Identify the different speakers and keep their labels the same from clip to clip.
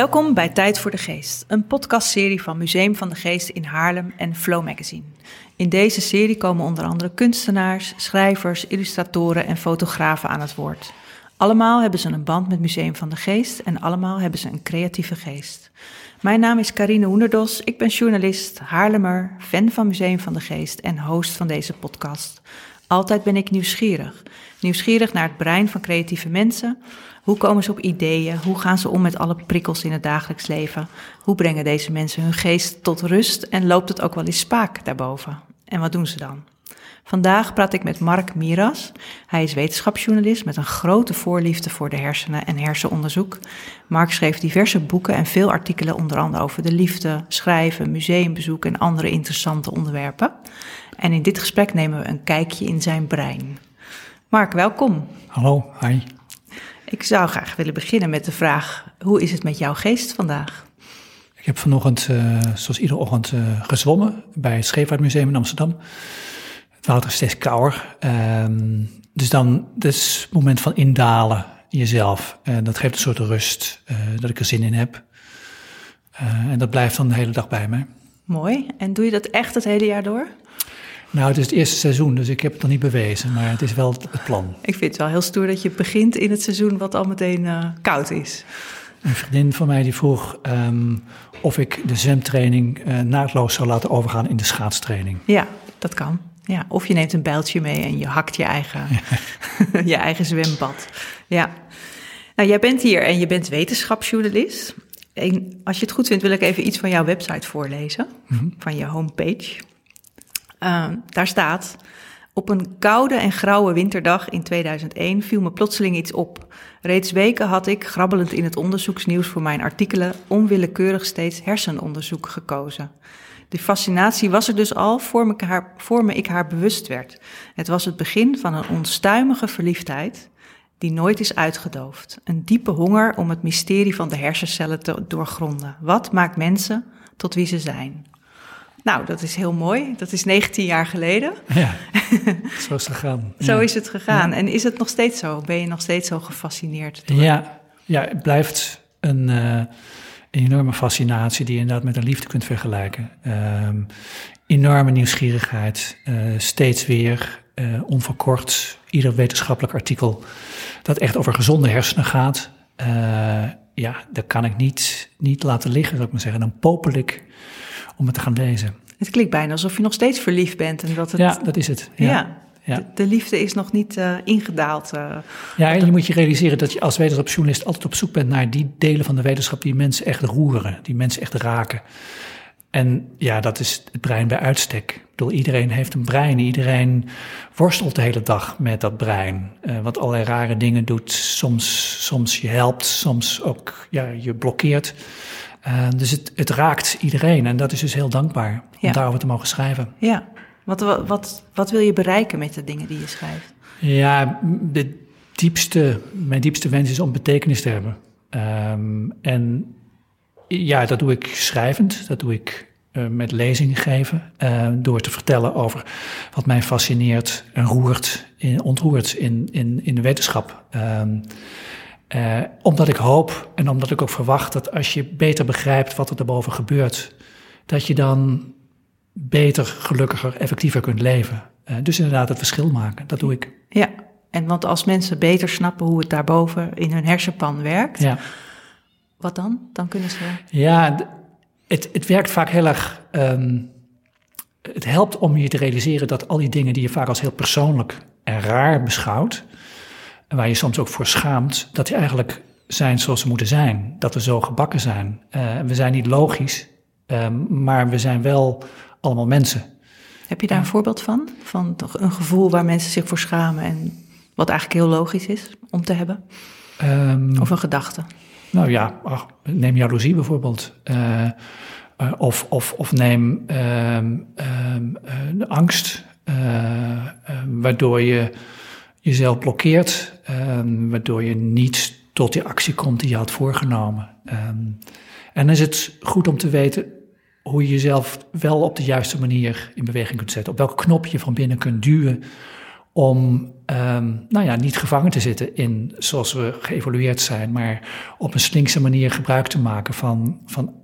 Speaker 1: Welkom bij Tijd voor de Geest, een podcastserie van Museum van de Geest in Haarlem en Flow Magazine. In deze serie komen onder andere kunstenaars, schrijvers, illustratoren en fotografen aan het woord. Allemaal hebben ze een band met Museum van de Geest en allemaal hebben ze een creatieve geest. Mijn naam is Carine Hoenderdos, ik ben journalist, Haarlemmer, fan van Museum van de Geest en host van deze podcast. Altijd ben ik nieuwsgierig. Nieuwsgierig naar het brein van creatieve mensen. Hoe komen ze op ideeën? Hoe gaan ze om met alle prikkels in het dagelijks leven? Hoe brengen deze mensen hun geest tot rust en loopt het ook wel eens spaak daarboven? En wat doen ze dan? Vandaag praat ik met Mark Miras. Hij is wetenschapsjournalist met een grote voorliefde voor de hersenen en hersenonderzoek. Mark schreef diverse boeken en veel artikelen, onder andere over de liefde, schrijven, museumbezoek en andere interessante onderwerpen. En in dit gesprek nemen we een kijkje in zijn brein. Mark, welkom.
Speaker 2: Hallo, hi.
Speaker 1: Ik zou graag willen beginnen met de vraag: hoe is het met jouw geest vandaag?
Speaker 2: Ik heb vanochtend, uh, zoals iedere ochtend, uh, gezwommen bij het Scheepvaartmuseum in Amsterdam. Het water is steeds kouder. Uh, dus dan, dat is het moment van indalen in jezelf. En dat geeft een soort rust, dat ik er zin in heb. en dat blijft dan de hele dag bij mij.
Speaker 1: Mooi. En doe je dat echt het hele jaar door?
Speaker 2: Nou, het is het eerste seizoen, dus ik heb het nog niet bewezen, maar het is wel het plan.
Speaker 1: Ik vind het wel heel stoer dat je begint in het seizoen wat al meteen uh, koud is.
Speaker 2: Een vriendin van mij die vroeg um, of ik de zwemtraining uh, naadloos zou laten overgaan in de schaatstraining.
Speaker 1: Ja, dat kan. Ja, of je neemt een bijltje mee en je hakt je eigen, je eigen zwembad. Ja. Nou, jij bent hier en je bent wetenschapsjournalist. En als je het goed vindt, wil ik even iets van jouw website voorlezen, mm -hmm. van je homepage. Uh, daar staat: Op een koude en grauwe winterdag in 2001 viel me plotseling iets op. Reeds weken had ik, grabbelend in het onderzoeksnieuws voor mijn artikelen, onwillekeurig steeds hersenonderzoek gekozen. De fascinatie was er dus al voor me, haar, voor me ik haar bewust werd. Het was het begin van een onstuimige verliefdheid die nooit is uitgedoofd. Een diepe honger om het mysterie van de hersencellen te doorgronden. Wat maakt mensen tot wie ze zijn? Nou, dat is heel mooi. Dat is 19 jaar geleden.
Speaker 2: Ja, zo is het gegaan.
Speaker 1: zo is het gegaan. Ja. En is het nog steeds zo? Ben je nog steeds zo gefascineerd?
Speaker 2: Door... Ja, ja, het blijft een, uh, een, enorme fascinatie die je inderdaad met een liefde kunt vergelijken. Um, enorme nieuwsgierigheid, uh, steeds weer, uh, onverkort, ieder wetenschappelijk artikel dat echt over gezonde hersenen gaat. ja, dat kan ik niet, niet laten liggen, zou ik maar zeggen. Dan popel ik om het te gaan lezen.
Speaker 1: Het klinkt bijna alsof je nog steeds verliefd bent. En dat het,
Speaker 2: ja, dat is het. Ja.
Speaker 1: ja. ja. De, de, liefde is nog niet uh, ingedaald. Uh,
Speaker 2: ja, en je moet je realiseren dat je als wetenschapsjournalist altijd op zoek bent naar die delen van de wetenschap die mensen echt roeren, die mensen echt raken. En ja, dat is het brein bij uitstek. Ik bedoel, iedereen heeft een brein. Iedereen worstelt de hele dag met dat brein. Uh, wat allerlei rare dingen doet. Soms, soms je helpt, soms ook ja, je blokkeert. Uh, dus het, het, raakt iedereen en dat is dus heel dankbaar om ja. daarover te mogen schrijven.
Speaker 1: Ja, wat, wat, wat, wat, wil je bereiken met de dingen die je schrijft?
Speaker 2: Ja, de diepste, mijn diepste wens is om betekenis te hebben. Um, en ja, dat doe ik schrijvend, dat doe ik uh, met lezingen geven, uh, door te vertellen over wat mij fascineert en roert, in, ontroert in, in, in de wetenschap. Um, uh, omdat ik hoop en omdat ik ook verwacht dat als je beter begrijpt wat er daarboven gebeurt, dat je dan beter, gelukkiger, effectiever kunt leven. Uh, dus inderdaad het verschil maken, dat doe ik.
Speaker 1: Ja, en want als mensen beter snappen hoe het daarboven in hun hersenpan werkt, ja. wat dan? Dan kunnen ze.
Speaker 2: Ja, het, het werkt vaak heel erg. Um, het helpt om je te realiseren dat al die dingen die je vaak als heel persoonlijk en raar beschouwt, en waar je soms ook voor schaamt, dat die eigenlijk zijn zoals ze moeten zijn. Dat we zo gebakken zijn. Uh, we zijn niet logisch, um, maar we zijn wel allemaal mensen.
Speaker 1: Heb je daar een voorbeeld van? Van toch een gevoel waar mensen zich voor schamen en wat eigenlijk heel logisch is om te hebben? Um, of een gedachte?
Speaker 2: Nou ja, ach, neem jaloezie bijvoorbeeld. Uh, uh, of, of, of neem um, de angst, waardoor je jezelf blokkeert, um, waardoor je niet tot die actie komt die je had voorgenomen. Um, en dan is het goed om te weten hoe je jezelf wel op de juiste manier in beweging kunt zetten. Op welke knop je van binnen kunt duwen om ehm, nou ja, niet gevangen te zitten in zoals we geëvolueerd zijn, maar op een slinkse manier gebruik te maken van, van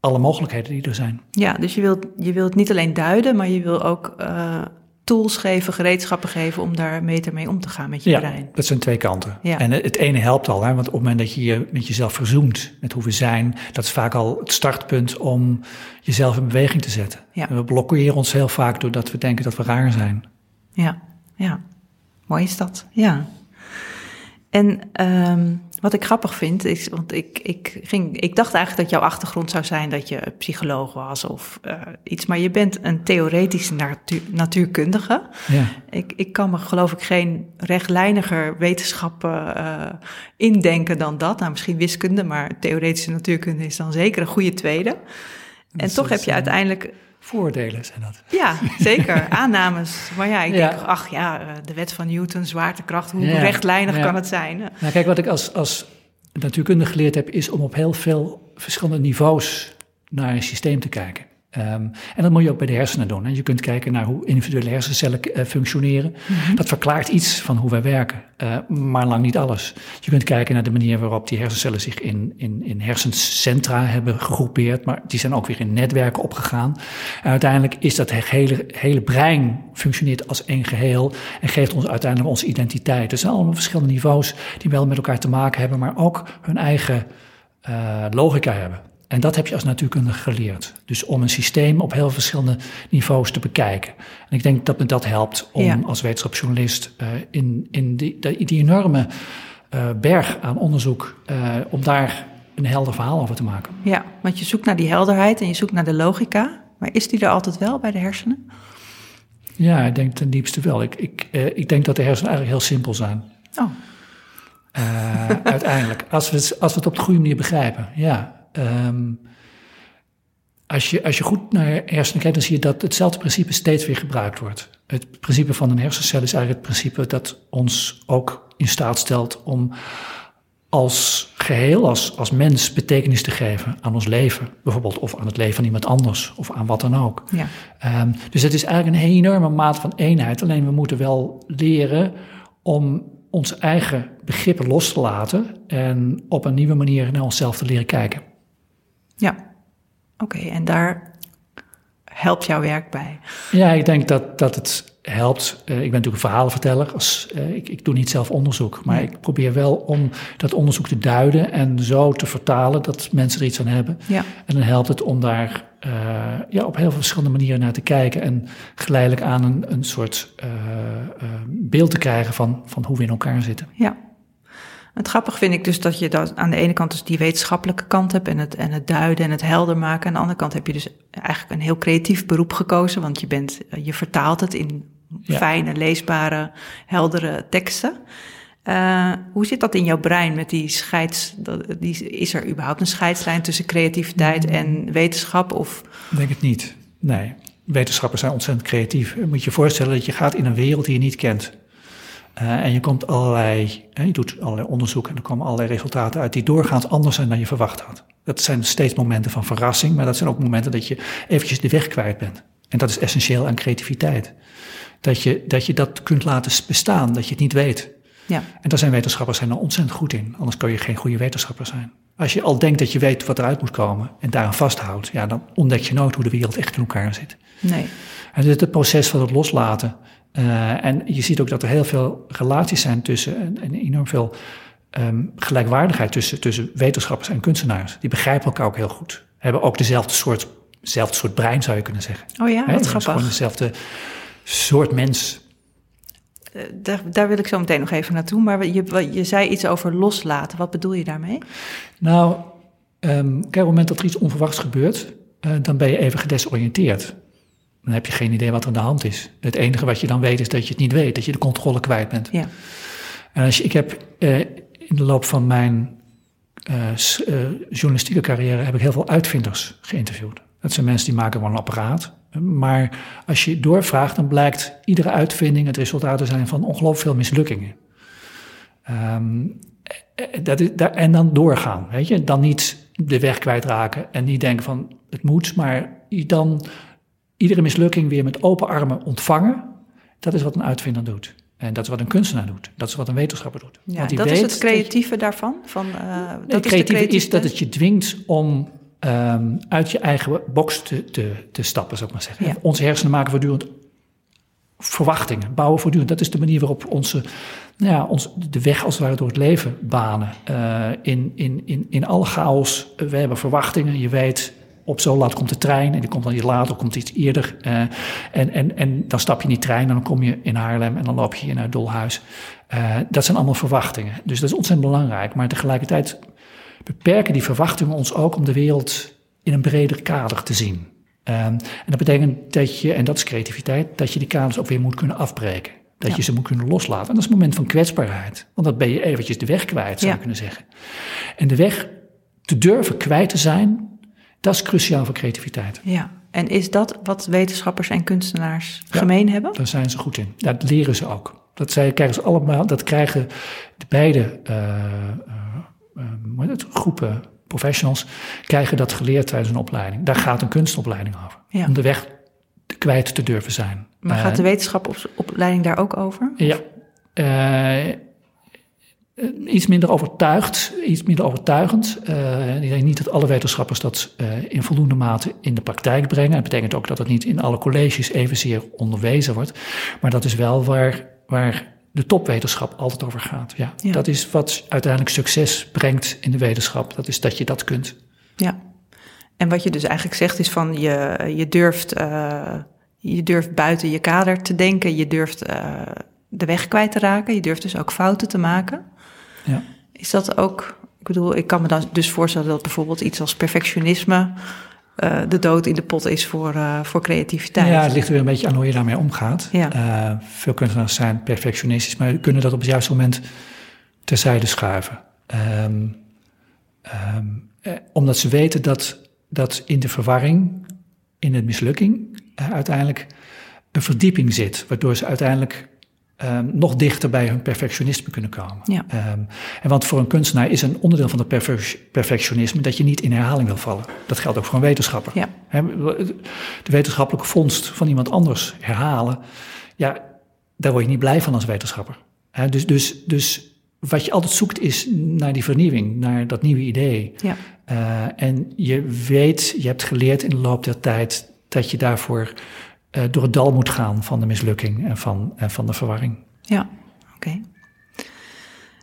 Speaker 2: alle mogelijkheden die er zijn.
Speaker 1: Ja, dus je wilt, je wilt niet alleen duiden, maar je wil ook uh, tools geven, gereedschappen geven om daar beter mee om te gaan met je
Speaker 2: ja,
Speaker 1: brein.
Speaker 2: dat zijn twee kanten. Ja. En het ene helpt al, hè, want op het moment dat je je met jezelf verzoent, met hoe we zijn, dat is vaak al het startpunt om jezelf in beweging te zetten. Ja. we blokkeren ons heel vaak doordat we denken dat we raar zijn.
Speaker 1: Ja, ja. Mooi is dat, ja. En um, wat ik grappig vind is, want ik, ik, ging, ik dacht eigenlijk dat jouw achtergrond zou zijn dat je psycholoog was of uh, iets, maar je bent een theoretische natuur, natuurkundige. Ja. Ik, ik kan me geloof ik geen rechtlijniger wetenschappen uh, indenken dan dat. Nou, misschien wiskunde, maar theoretische natuurkunde is dan zeker een goede tweede. En toch heb je uiteindelijk
Speaker 2: Voordelen zijn dat.
Speaker 1: Ja, zeker. Aannames. Maar ja, ik denk, ach ja, eh, de wet van Newton, zwaartekracht, hoe rechtlijnig kan het zijn?
Speaker 2: Nou, kijk, wat ik als, als natuurkunde geleerd heb, is om op heel veel verschillende niveaus naar een systeem te kijken. Um, en dat moet je ook bij de hersenen doen. Hè. Je kunt kijken naar hoe individuele hersencellen uh, functioneren. Mm -hmm. Dat verklaart iets van hoe wij werken, uh, maar lang niet alles. Je kunt kijken naar de manier waarop die hersencellen zich in, in, in hersencentra hebben gegroepeerd, maar die zijn ook weer in netwerken opgegaan. En uiteindelijk is dat hele, hele brein functioneert als één geheel en geeft ons uiteindelijk onze identiteit. Er zijn allemaal verschillende niveaus die wel met elkaar te maken hebben, maar ook hun eigen uh, logica hebben. En dat heb je als natuurkundige geleerd. Dus om een systeem op heel verschillende niveaus te bekijken. En ik denk dat me dat helpt om ja. als wetenschapsjournalist uh, in, in die, die, enorme uh, berg aan onderzoek, uh, om daar een helder verhaal over te maken.
Speaker 1: Ja, want je zoekt naar die helderheid en je zoekt naar de logica. Maar is die er altijd wel bij de hersenen?
Speaker 2: Ja, ik denk ten diepste wel. Ik, ik, ik denk dat de hersenen eigenlijk heel simpel zijn.
Speaker 1: Oh.
Speaker 2: uiteindelijk, als we, het, als we het op de goede manier begrijpen, ja. Um, als, je, als je goed naar hersenen kijkt, dan zie je dat hetzelfde principe steeds weer gebruikt wordt. Het principe van een hersencel is eigenlijk het principe dat ons ook in staat stelt om als geheel, als, als mens, betekenis te geven aan ons leven. Bijvoorbeeld, of aan het leven van iemand anders, of aan wat dan ook. Ja. Um, dus het is eigenlijk een enorme maat van eenheid. Alleen we moeten wel leren om onze eigen begrippen los te laten en op een nieuwe manier naar onszelf te leren kijken.
Speaker 1: Ja, oké. Okay, en daar helpt jouw werk bij?
Speaker 2: Ja, ik denk dat, dat het helpt. Uh, ik ben natuurlijk een verhalenverteller. Als, uh, ik, ik doe niet zelf onderzoek, maar ik probeer wel om dat onderzoek te duiden en zo te vertalen dat mensen er iets aan hebben. Ja. En dan helpt het om daar uh, ja, op heel veel verschillende manieren naar te kijken en geleidelijk aan een, een soort beeld te krijgen van, van hoe we in elkaar zitten.
Speaker 1: Ja. Het grappig vind ik dus dat je dat aan de ene kant dus die wetenschappelijke kant hebt en het, en het duiden en het helder maken. Aan de andere kant heb je dus eigenlijk een heel creatief beroep gekozen, want je, bent, je vertaalt het in ja. fijne, leesbare, heldere teksten. Uh, hoe zit dat in jouw brein met die scheids... Die, is er überhaupt een scheidslijn tussen creativiteit en wetenschap? Of?
Speaker 2: Ik denk het niet, nee. Wetenschappers zijn ontzettend creatief. Je moet je voorstellen dat je gaat in een wereld die je niet kent. Uh, en je komt allerlei, je doet allerlei onderzoek en er komen allerlei resultaten uit die doorgaans anders zijn dan je verwacht had. Dat zijn steeds momenten van verrassing, maar dat zijn ook momenten dat je eventjes de weg kwijt bent. En dat is essentieel aan creativiteit. Dat je dat, je dat kunt laten bestaan, dat je het niet weet. Ja. En daar zijn wetenschappers zijn er ontzettend goed in, anders kun je geen goede wetenschapper zijn. Als je al denkt dat je weet wat eruit moet komen en daaraan vasthoudt, ja, dan ontdek je nooit hoe de wereld echt in elkaar zit.
Speaker 1: Nee.
Speaker 2: En dit is het proces van het loslaten uh, en je ziet ook dat er heel veel relaties zijn tussen en, en enorm veel um, gelijkwaardigheid tussen, tussen wetenschappers en kunstenaars. Die begrijpen elkaar ook heel goed. Hebben ook dezelfde soort, dezelfde soort brein, zou je kunnen zeggen.
Speaker 1: Oh ja, wat grappig.
Speaker 2: Gewoon dezelfde soort mens.
Speaker 1: Uh, daar, daar, wil ik zo meteen nog even naartoe. Maar je, je zei iets over loslaten. Wat bedoel je daarmee?
Speaker 2: Nou, um, kijk, op het moment dat er iets onverwachts gebeurt, uh, dan ben je even gedesoriënteerd dan heb je geen idee wat er aan de hand is. Het enige wat je dan weet is dat je het niet weet, dat je de controle kwijt bent.
Speaker 1: Ja.
Speaker 2: En als je, ik heb uh, in de loop van mijn uh, journalistieke carrière heb ik heel veel uitvinders geïnterviewd. Dat zijn mensen die maken wel een apparaat. Maar als je doorvraagt, dan blijkt iedere uitvinding het resultaat te zijn van ongelooflijk veel mislukkingen. Um, dat is, daar, en dan doorgaan, weet je. Dan niet de weg kwijtraken en niet denken van het moet, maar dan iedere mislukking weer met open armen ontvangen. Dat is wat een uitvinder doet. En dat is wat een kunstenaar doet. Dat is wat een wetenschapper doet.
Speaker 1: Ja,
Speaker 2: Want die
Speaker 1: dat is het
Speaker 2: dat
Speaker 1: creatieve daarvan? Van, uh,
Speaker 2: Nee,
Speaker 1: dat
Speaker 2: het creatieve
Speaker 1: is, de
Speaker 2: is dat het je dwingt om ehm, uit je eigen box te, te, te stappen, zou ik maar zeggen.
Speaker 1: Ja.
Speaker 2: Onze hersenen maken voortdurend verwachtingen, bouwen voortdurend. Dat is de manier waarop onze, nou ja, ons, de weg als het ware door het leven banen. Eh, in, in, in, in alle chaos, eh, we hebben verwachtingen. Je weet, op zo laat komt de trein en die komt dan iets later, komt iets eerder. Eh, en, en, en dan stap je in die trein en dan kom je in Haarlem en dan loop je hier naar het Dolhuis. Eh, dat zijn allemaal verwachtingen. Dus dat is ontzettend belangrijk. Maar tegelijkertijd beperken die verwachtingen ons ook om de wereld in een breder kader te zien. Um, en dat betekent dat je, en dat is creativiteit, dat je die kaders ook weer moet kunnen afbreken. Dat
Speaker 1: Ja.
Speaker 2: je ze moet kunnen loslaten. En dat is het moment van kwetsbaarheid. Want dan ben je eventjes de weg kwijt, zou
Speaker 1: Ja.
Speaker 2: je kunnen zeggen. En de weg te durven kwijt te zijn, dat is cruciaal voor creativiteit.
Speaker 1: Ja, en is dat wat wetenschappers en kunstenaars
Speaker 2: Ja.
Speaker 1: gemeen hebben?
Speaker 2: Daar zijn ze goed in. Dat leren ze ook. Dat zij, krijgen ze allemaal, dat krijgen de beide eh, eh, eh, groepen professionals, krijgen dat geleerd tijdens een opleiding. Daar gaat een kunstopleiding over.
Speaker 1: Ja.
Speaker 2: Om de weg kwijt te durven zijn.
Speaker 1: Maar gaat de wetenschapsopleiding daar ook over?
Speaker 2: Ja. Iets minder overtuigd, iets minder overtuigend. Eh, ik denk niet dat alle wetenschappers dat eh, in voldoende mate in de praktijk brengen. Dat betekent ook dat het niet in alle colleges evenzeer onderwezen wordt. Maar dat is wel waar, waar de topwetenschap altijd over gaat. Ja.
Speaker 1: Ja.
Speaker 2: Dat is wat uiteindelijk succes brengt in de wetenschap. Dat is dat je dat kunt.
Speaker 1: Ja. En wat je dus eigenlijk zegt is van je, je, durft, eh, je durft buiten je kader te denken. Je durft eh, de weg kwijt te raken. Je durft dus ook fouten te maken.
Speaker 2: Ja.
Speaker 1: Is dat ook, ik bedoel, ik kan me dan dus voorstellen dat bijvoorbeeld iets als perfectionisme eh, de dood in de pot is voor, eh, voor creativiteit.
Speaker 2: Ja, het ligt er weer een beetje aan hoe je daarmee omgaat.
Speaker 1: Ja.
Speaker 2: Eh, veel kunstenaars zijn perfectionistisch, maar kunnen dat op het juiste moment terzijde schuiven. Ehm, ehm, eh, omdat ze weten dat, dat in de verwarring, in de mislukking, uiteindelijk een verdieping zit, waardoor ze uiteindelijk ehm, nog dichter bij hun perfectionisme kunnen komen.
Speaker 1: Ja.
Speaker 2: Ehm, en want voor een kunstenaar is een onderdeel van het perfec- perfectionisme dat je niet in herhaling wil vallen. Dat geldt ook voor een wetenschapper.
Speaker 1: Ja.
Speaker 2: De wetenschappelijke vondst van iemand anders herhalen, ja, daar word je niet blij van als wetenschapper. Dus, dus, dus wat je altijd zoekt is naar die vernieuwing, naar dat nieuwe idee.
Speaker 1: Ja.
Speaker 2: Eh, en je weet, je hebt geleerd in de loop der tijd dat je daarvoor eh, door het dal moet gaan van de mislukking en van, en van de verwarring.
Speaker 1: Ja, oké.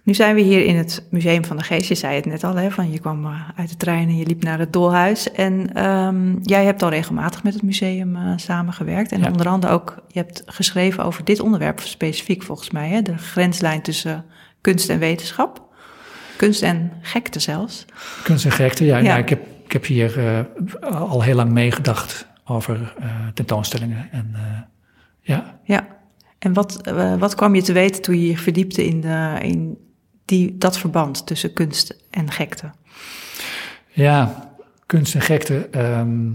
Speaker 1: Nu zijn we hier in het Museum van de Geest. Je zei het net al, hè, van je kwam eh, uit de trein en je liep naar het Dolhuis. En ehm, jij hebt al regelmatig met het museum eh, samengewerkt. En
Speaker 2: Ja.
Speaker 1: onder andere ook, je hebt geschreven over dit onderwerp specifiek volgens mij. Hè, de grenslijn tussen kunst en wetenschap. Kunst en gekte zelfs.
Speaker 2: Kunst en gekte, ja.
Speaker 1: Ja.
Speaker 2: Nou, ik, heb, ik heb hier al heel lang meegedacht over eh, tentoonstellingen. En eh, ja,
Speaker 1: Ja. En wat, eh, wat kwam je te weten toen je je verdiepte in, de, in die, dat verband tussen kunst en gekte?
Speaker 2: Ja, kunst en gekte. ehm,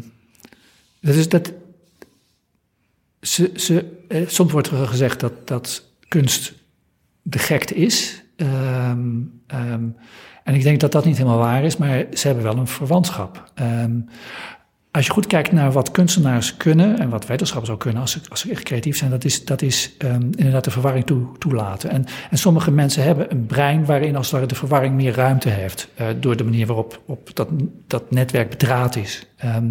Speaker 2: dat is dat. Ze, ze, eh, soms wordt er gezegd dat, dat kunst de gekte is. Ehm, ehm, en ik denk dat dat niet helemaal waar is, maar ze hebben wel een verwantschap. Als je goed kijkt naar wat kunstenaars kunnen en wat wetenschappers ook kunnen als ze, als ze echt creatief zijn, dat is, dat is ehm, inderdaad de verwarring toe, toelaten. En, en sommige mensen hebben een brein waarin als het ware de verwarring meer ruimte heeft, eh, door de manier waarop op dat, dat netwerk bedraad is. Ehm,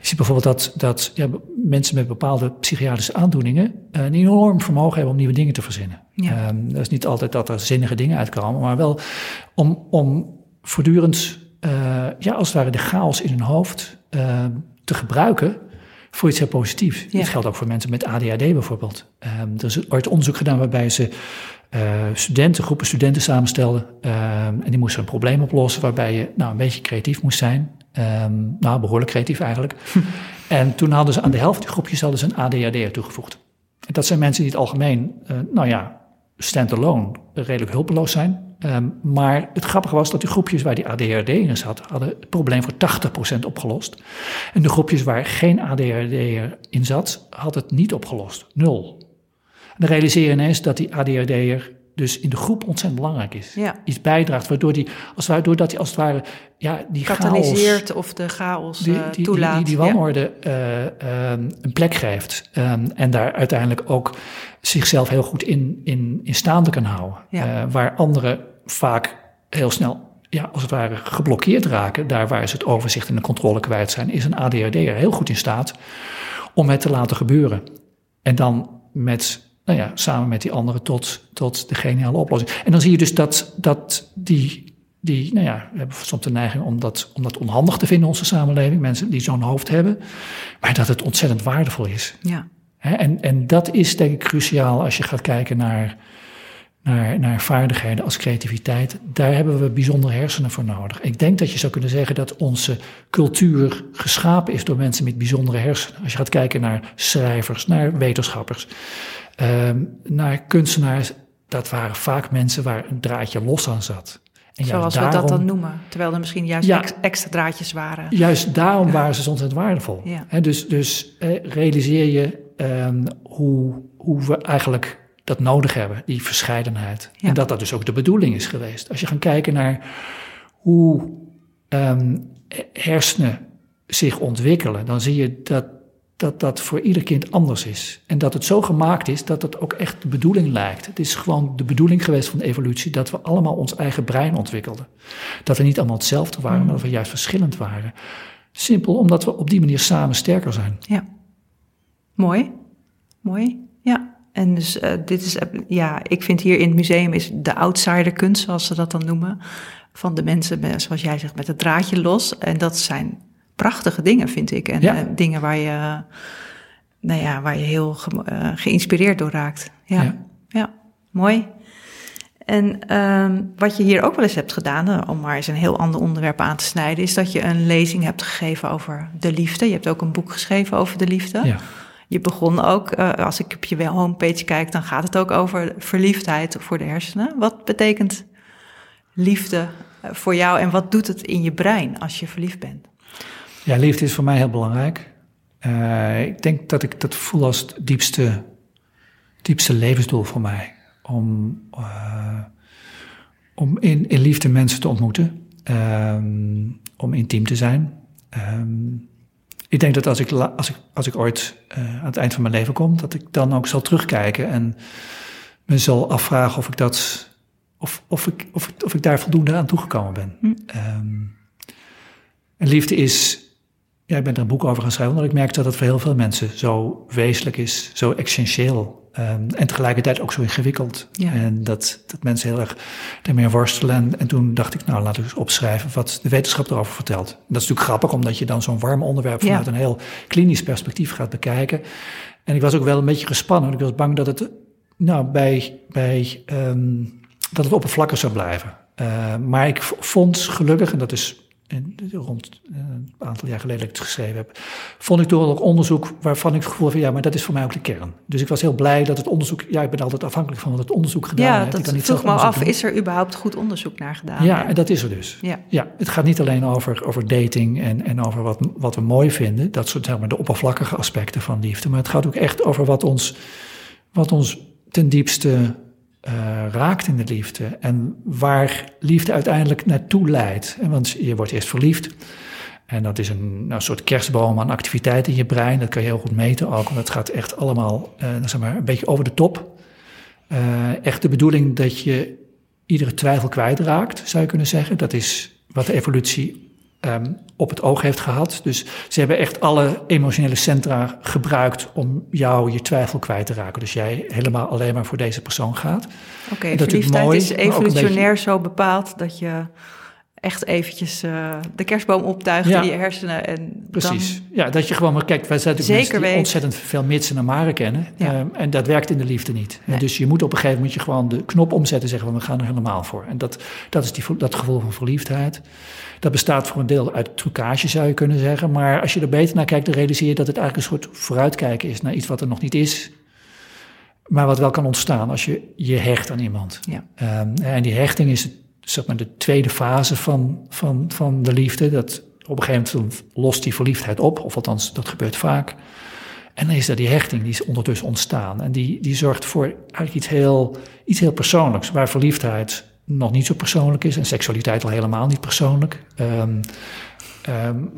Speaker 2: je ziet bijvoorbeeld dat, dat ja, mensen met bepaalde psychiatrische aandoeningen eh, een enorm vermogen hebben om nieuwe dingen te verzinnen.
Speaker 1: Ja.
Speaker 2: Ehm, dat is niet altijd dat er zinnige dingen uitkomen, maar wel om, om voortdurend, eh, ja, als het ware de chaos in hun hoofd eh, te gebruiken voor iets heel positiefs.
Speaker 1: Ja.
Speaker 2: Dat geldt ook voor mensen met ADHD bijvoorbeeld. Ehm, er is ooit onderzoek gedaan waarbij ze eh, studenten, groepen studenten samenstelden. ehm, en die moesten een probleem oplossen waarbij je nou, een beetje creatief moest zijn. Ehm, nou, behoorlijk creatief eigenlijk. en toen hadden ze aan de helft die groepjes hadden ze een ADHD'er toegevoegd. En dat zijn mensen die het algemeen, eh, nou ja, stand-alone redelijk hulpeloos zijn. Ehm, maar het grappige was dat die groepjes waar die ADHD in zat, hadden het probleem voor 80% opgelost. En de groepjes waar geen ADHD'er in zat, had het niet opgelost. Nul. En dan realiseer je ineens dat die ADHD'er dus in de groep ontzettend belangrijk is.
Speaker 1: Ja.
Speaker 2: Iets bijdraagt, waardoor die, als, waardoor hij als het ware, ja, die
Speaker 1: Katalyseert of de chaos
Speaker 2: die,
Speaker 1: uh,
Speaker 2: die,
Speaker 1: toelaat.
Speaker 2: Die, die, wanorde uh, um, een plek geeft. Um, en daar uiteindelijk ook zichzelf heel goed in, in, in staande kan houden.
Speaker 1: Ja.
Speaker 2: Uh, waar anderen vaak heel snel, ja, als het ware, geblokkeerd raken. Daar waar ze het overzicht en de controle kwijt zijn, is een ADHD'er heel goed in staat om het te laten gebeuren. En dan met nou ja, samen met die anderen tot, tot de geniale oplossing. En dan zie je dus dat, dat die, die, nou ja, hebben soms de neiging om dat, om dat onhandig te vinden in onze samenleving, mensen die zo'n hoofd hebben, maar dat het ontzettend waardevol is.
Speaker 1: Ja.
Speaker 2: En, en dat is denk ik cruciaal als je gaat kijken naar, naar, naar vaardigheden als creativiteit. Daar hebben we bijzondere hersenen voor nodig. Ik denk dat je zou kunnen zeggen dat onze cultuur geschapen is door mensen met bijzondere hersenen. Als je gaat kijken naar schrijvers, naar wetenschappers. Um, naar kunstenaars, dat waren vaak mensen waar een draadje los aan zat.
Speaker 1: Zoals daarom, we dat dan noemen, terwijl er misschien juist ja, extra draadjes waren.
Speaker 2: Juist daarom waren ze ontzettend waardevol.
Speaker 1: Ja.
Speaker 2: He, dus dus eh, realiseer je um, hoe, hoe we eigenlijk dat nodig hebben, die verscheidenheid. En dat dat dus ook de bedoeling is geweest. Als je gaat kijken naar hoe um, hersenen zich ontwikkelen, dan zie je dat dat dat voor ieder kind anders is. En dat het zo gemaakt is dat het ook echt de bedoeling lijkt. Het is gewoon de bedoeling geweest van de evolutie dat we allemaal ons eigen brein ontwikkelden. Dat we niet allemaal hetzelfde waren, maar dat we juist verschillend waren. Simpel omdat we op die manier samen sterker zijn.
Speaker 1: Ja. Mooi. Mooi. Ja. En dus uh, dit is, ja, ik vind hier in het museum is de outsider kunst, zoals ze dat dan noemen. Van de mensen, zoals jij zegt, met het draadje los. En dat zijn prachtige dingen, vind ik. En
Speaker 2: ja.
Speaker 1: uh, dingen waar je, nou ja, waar je heel ge uh, geïnspireerd door raakt. Ja, ja. ja. mooi. En um, wat je hier ook wel eens hebt gedaan, om maar eens een heel ander onderwerp aan te snijden, is dat je een lezing hebt gegeven over de liefde. Je hebt ook een boek geschreven over de liefde.
Speaker 2: Ja.
Speaker 1: Je begon ook, uh, als ik op je homepage kijk, dan gaat het ook over verliefdheid voor de hersenen. Wat betekent liefde voor jou en wat doet het in je brein als je verliefd bent?
Speaker 2: Ja, liefde is voor mij heel belangrijk. Uh, ik denk dat ik dat voel als het diepste, diepste levensdoel voor mij. Om, uh, om in, in liefde mensen te ontmoeten. Um, om intiem te zijn. Um, ik denk dat als ik, als ik, als ik ooit uh, aan het eind van mijn leven kom, dat ik dan ook zal terugkijken en me zal afvragen of ik dat, of, of, ik, of, ik, of ik daar voldoende aan toegekomen ben.
Speaker 1: Hm.
Speaker 2: Um, en liefde is, ja, ik ben er een boek over gaan schrijven, omdat ik merk dat het voor heel veel mensen zo wezenlijk is, zo essentieel. Um, en tegelijkertijd ook zo ingewikkeld.
Speaker 1: Ja.
Speaker 2: En dat, dat mensen heel erg ermee worstelen. En, en toen dacht ik, nou, laat ik eens opschrijven wat de wetenschap erover vertelt. En dat is natuurlijk grappig, omdat je dan zo'n warm onderwerp vanuit
Speaker 1: Ja.
Speaker 2: een heel klinisch perspectief gaat bekijken. En ik was ook wel een beetje gespannen, want ik was bang dat het, nou, bij, bij um, dat het oppervlakkig zou blijven. Uh, maar ik vond gelukkig, en dat is en rond een aantal jaar geleden dat ik het geschreven heb, vond ik toch ook onderzoek waarvan ik het gevoel van ja, maar dat is voor mij ook de kern. Dus ik was heel blij dat het onderzoek, ja, ik ben altijd afhankelijk van wat het onderzoek gedaan
Speaker 1: Ja,
Speaker 2: heeft. Ik
Speaker 1: dat
Speaker 2: niet
Speaker 1: vroeg me af,
Speaker 2: doen.
Speaker 1: is er überhaupt goed onderzoek naar gedaan?
Speaker 2: Ja, en dat is er dus.
Speaker 1: Ja.
Speaker 2: Ja, het gaat niet alleen over, over dating en, en over wat, wat we mooi vinden, dat soort zeg maar, de oppervlakkige aspecten van liefde, maar het gaat ook echt over wat ons, wat ons ten diepste uh, raakt in de liefde en waar liefde uiteindelijk naartoe leidt. Want je wordt eerst verliefd en dat is een nou, soort kerstboom aan activiteit in je brein. Dat kan je heel goed meten ook, want het gaat echt allemaal uh, zeg maar, een beetje over de top. Uh, echt de bedoeling dat je iedere twijfel kwijtraakt, zou je kunnen zeggen. Dat is wat de evolutie um, op het oog heeft gehad. Dus ze hebben echt alle emotionele centra gebruikt om jou je twijfel kwijt te raken. Dus jij helemaal alleen maar voor deze persoon gaat.
Speaker 1: Oké, okay, verliefdheid mooi, is evolutionair beetje... zo bepaald dat je echt eventjes uh, de kerstboom optuigt
Speaker 2: ja,
Speaker 1: in je hersenen. En
Speaker 2: precies.
Speaker 1: Dan...
Speaker 2: Ja, dat je gewoon maar kijkt, wij zijn natuurlijk
Speaker 1: Zeker
Speaker 2: mensen die ontzettend veel mitsen en maren kennen.
Speaker 1: Ja.
Speaker 2: Um, en dat werkt in de liefde niet.
Speaker 1: Nee.
Speaker 2: Dus je moet op een gegeven moment je gewoon de knop omzetten en zeggen van we gaan er helemaal voor. En dat, dat is die, dat gevoel van verliefdheid. Dat bestaat voor een deel uit trucage, zou je kunnen zeggen. Maar als je er beter naar kijkt, dan realiseer je dat het eigenlijk een soort vooruitkijken is naar iets wat er nog niet is. Maar wat wel kan ontstaan als je je hecht aan iemand.
Speaker 1: Ja.
Speaker 2: Um, en die hechting is zeg maar de tweede fase van, van, van de liefde. Dat op een gegeven moment lost die verliefdheid op, of althans dat gebeurt vaak. En dan is er die hechting, die is ondertussen ontstaan. En die, die zorgt voor eigenlijk iets heel, iets heel persoonlijks, waar verliefdheid nog niet zo persoonlijk is en seksualiteit al helemaal niet persoonlijk. Um,
Speaker 1: um,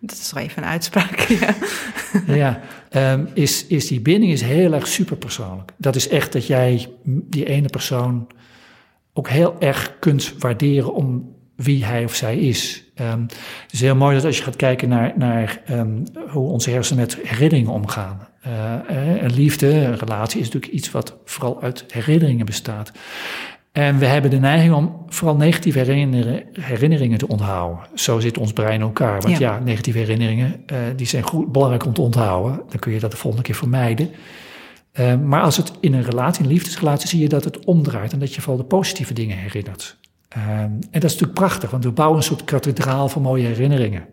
Speaker 1: dat is wel even een uitspraak.
Speaker 2: Ja, ja um, is, is die binding is heel erg superpersoonlijk. Dat is echt dat jij die ene persoon ook heel erg kunt waarderen om wie hij of zij is. Um, het is heel mooi dat als je gaat kijken naar, naar um, hoe onze hersenen met herinneringen omgaan. Uh, een liefde, een relatie is natuurlijk iets wat vooral uit herinneringen bestaat. En we hebben de neiging om vooral negatieve herinneringen te onthouden. Zo zit ons brein in elkaar. Want ja, negatieve herinneringen uh, die zijn goed, belangrijk om te onthouden. Dan kun je dat de volgende keer vermijden. Uh, maar als het in een relatie, een liefdesrelatie, zie je dat het omdraait en dat je vooral de positieve dingen herinnert. Uh, en dat is natuurlijk prachtig, want we bouwen een soort kathedraal van mooie herinneringen.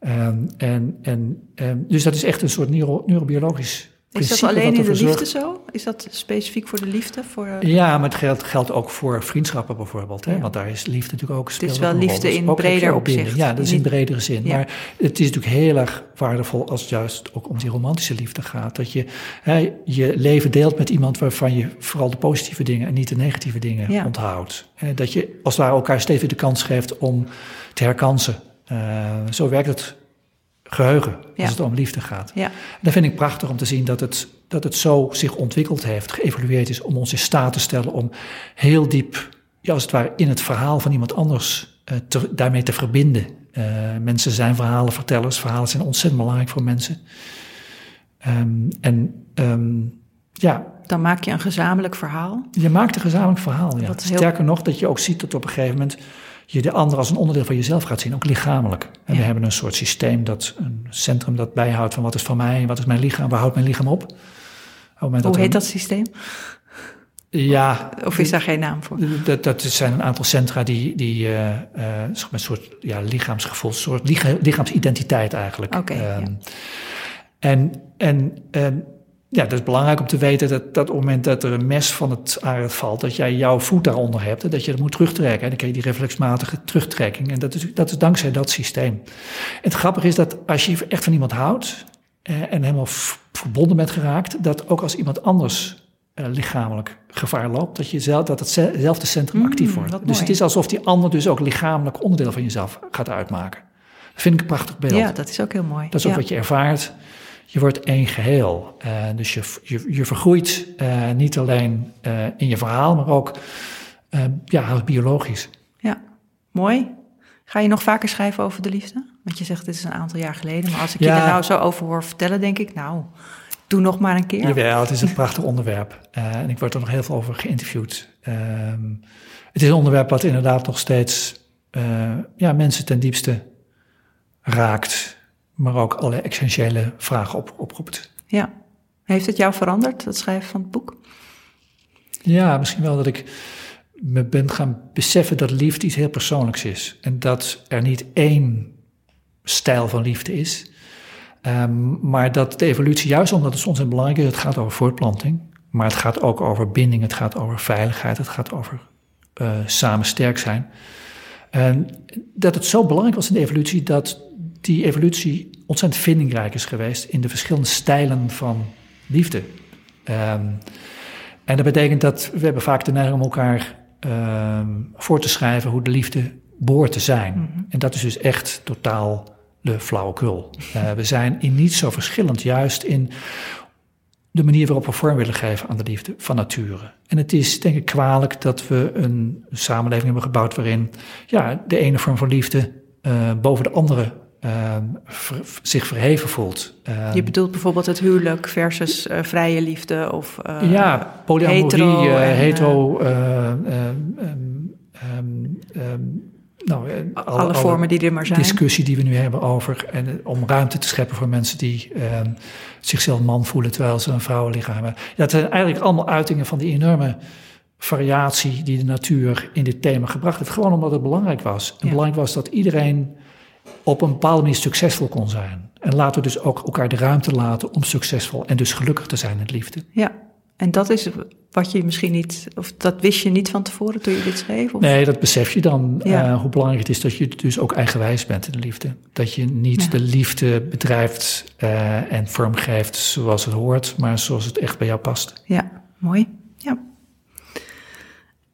Speaker 2: Um, en, en, um, dus dat is echt een soort neuro, neurobiologisch
Speaker 1: is dat alleen in de liefde zo? Is dat specifiek voor de liefde? Voor, uh...
Speaker 2: Ja, maar het geldt, geldt ook voor vriendschappen bijvoorbeeld. Hè? Ja. Want daar is liefde natuurlijk ook
Speaker 1: Het is wel liefde dus in breder opzicht.
Speaker 2: Ja, dat is in bredere zin. Ja. Maar het is natuurlijk heel erg waardevol als het juist ook om die romantische liefde gaat. Dat je hè, je leven deelt met iemand waarvan je vooral de positieve dingen en niet de negatieve dingen ja. onthoudt. Dat je als het ware elkaar steeds weer de kans geeft om te herkansen. Uh, zo werkt het geheugen als het om liefde gaat. Ja. Dat vind ik prachtig om te zien dat het, dat het zo zich ontwikkeld heeft, geëvolueerd is om ons in staat te stellen om heel diep, ja, als het ware, in het verhaal van iemand anders uh, te, daarmee te verbinden. Uh, mensen zijn verhalenvertellers, verhalen zijn ontzettend belangrijk voor mensen. Um, en um, ja.
Speaker 1: Dan maak je een gezamenlijk verhaal.
Speaker 2: Je maakt een gezamenlijk verhaal, ja. Sterker nog, dat je ook ziet dat op een gegeven moment je de ander als een onderdeel van jezelf gaat zien, ook lichamelijk. En we hebben een soort systeem, dat, een centrum dat bijhoudt van wat is van mij, wat is mijn lichaam, waar houdt mijn lichaam op.
Speaker 1: Hoe heet dat systeem?
Speaker 2: Ja.
Speaker 1: Of is daar geen naam voor?
Speaker 2: Dat, dat zijn een aantal centra die, die uh, uh, een soort ja, lichaamsgevoel, een soort lichaamsidentiteit eigenlijk.
Speaker 1: Oké. Okay, um,
Speaker 2: ja. En, en um, ja, dat is belangrijk om te weten dat, dat op het moment dat er een mes van het aarde valt, dat jij jouw voet daaronder hebt en dat je dat moet terugtrekken. En dan krijg je die reflexmatige terugtrekking. En dat is, dat is dankzij dat systeem. Het grappige is dat als je echt van iemand houdt eh, en helemaal verbonden bent geraakt, dat ook als iemand anders uh, lichamelijk gevaar loopt, dat, je zelf, dat hetzelfde centrum mm, actief wordt. Dus het is alsof die ander dus ook lichamelijk onderdeel van jezelf gaat uitmaken. Dat vind ik een prachtig beeld.
Speaker 1: Ja, dat is ook heel mooi.
Speaker 2: Dat is ook
Speaker 1: ja.
Speaker 2: wat je ervaart je wordt één geheel. Uh, dus je, je, je vergroeit uh, niet alleen uh, in je verhaal, maar ook ja, biologisch.
Speaker 1: Ja, mooi. Ga je nog vaker schrijven over de liefde? Want je zegt, dit is een aantal jaar geleden. Maar als ik ja, je er nou zo over hoor vertellen, denk ik, nou, doe nog maar een keer.
Speaker 2: Jawel, het is een prachtig onderwerp. en ik word er nog heel veel over geïnterviewd. Ehm, het is een onderwerp wat inderdaad nog steeds ja, mensen ten diepste raakt maar ook alle essentiële vragen op, oproept.
Speaker 1: Ja. Heeft het jou veranderd, het schrijven van het boek?
Speaker 2: Ja, misschien wel dat ik me ben gaan beseffen dat liefde iets heel persoonlijks is. En dat er niet één stijl van liefde is. Um, maar dat de evolutie, juist omdat het ontzettend belangrijk is, het gaat over voortplanting. Maar het gaat ook over binding, het gaat over veiligheid, het gaat over uh, samen sterk zijn. En dat het zo belangrijk was in de evolutie dat die evolutie ontzettend vindingrijk is geweest in de verschillende stijlen van liefde. Um, en dat betekent dat we hebben vaak de neiging om elkaar um, voor te schrijven hoe de liefde behoort te zijn. Mm -hmm. En dat is dus echt totaal de flauwekul. Uh, we zijn in niet zo verschillend, juist in de manier waarop we vorm willen geven aan de liefde van nature. En het is denk ik kwalijk dat we een samenleving hebben gebouwd waarin ja, de ene vorm van liefde uh, boven de andere ver, zich verheven voelt.
Speaker 1: Je bedoelt bijvoorbeeld het huwelijk versus uh, vrije liefde of
Speaker 2: uh, ja, polyamorie, hetero, en, hetero um, um, nou,
Speaker 1: alle, alle, vormen die er maar zijn.
Speaker 2: Discussie die we nu hebben over en om ruimte te scheppen voor mensen die zichzelf man voelen terwijl ze een vrouwenlichaam hebben. Ja, het zijn eigenlijk allemaal uitingen van die enorme variatie die de natuur in dit thema gebracht heeft. Gewoon omdat het belangrijk was. En ja. belangrijk was dat iedereen op een bepaalde manier succesvol kon zijn. En laten we dus ook elkaar de ruimte laten om succesvol en dus gelukkig te zijn in liefde.
Speaker 1: Ja, en dat is wat je misschien niet, of dat wist je niet van tevoren toen je dit schreef? Of?
Speaker 2: Nee, dat besef je dan,
Speaker 1: Ja.
Speaker 2: eh, hoe belangrijk het is dat je dus ook eigenwijs bent in de liefde. Dat je niet
Speaker 1: Ja.
Speaker 2: de liefde bedrijft eh, en vormgeeft zoals het hoort, maar zoals het echt bij jou past.
Speaker 1: Ja, mooi.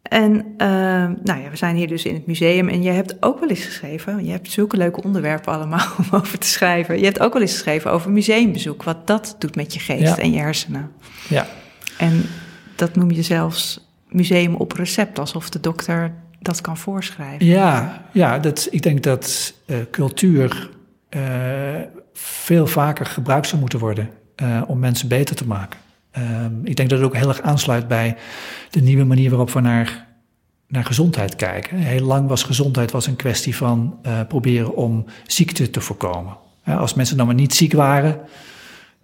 Speaker 1: En ehm, nou ja, we zijn hier dus in het museum en je hebt ook wel eens geschreven, je hebt zulke leuke onderwerpen allemaal om over te schrijven. Je hebt ook wel eens geschreven over museumbezoek, wat dat doet met je geest
Speaker 2: Ja.
Speaker 1: en je hersenen.
Speaker 2: Ja,
Speaker 1: En dat noem je zelfs museum op recept, alsof de dokter dat kan voorschrijven.
Speaker 2: ja, ja dat, ik denk dat eh, cultuur eh, veel vaker gebruikt zou moeten worden eh, om mensen beter te maken. Ehm, ik denk dat het ook heel erg aansluit bij de nieuwe manier waarop we naar, naar gezondheid kijken. Heel lang was gezondheid was een kwestie van eh, proberen om ziekte te voorkomen. Als mensen dan maar niet ziek waren,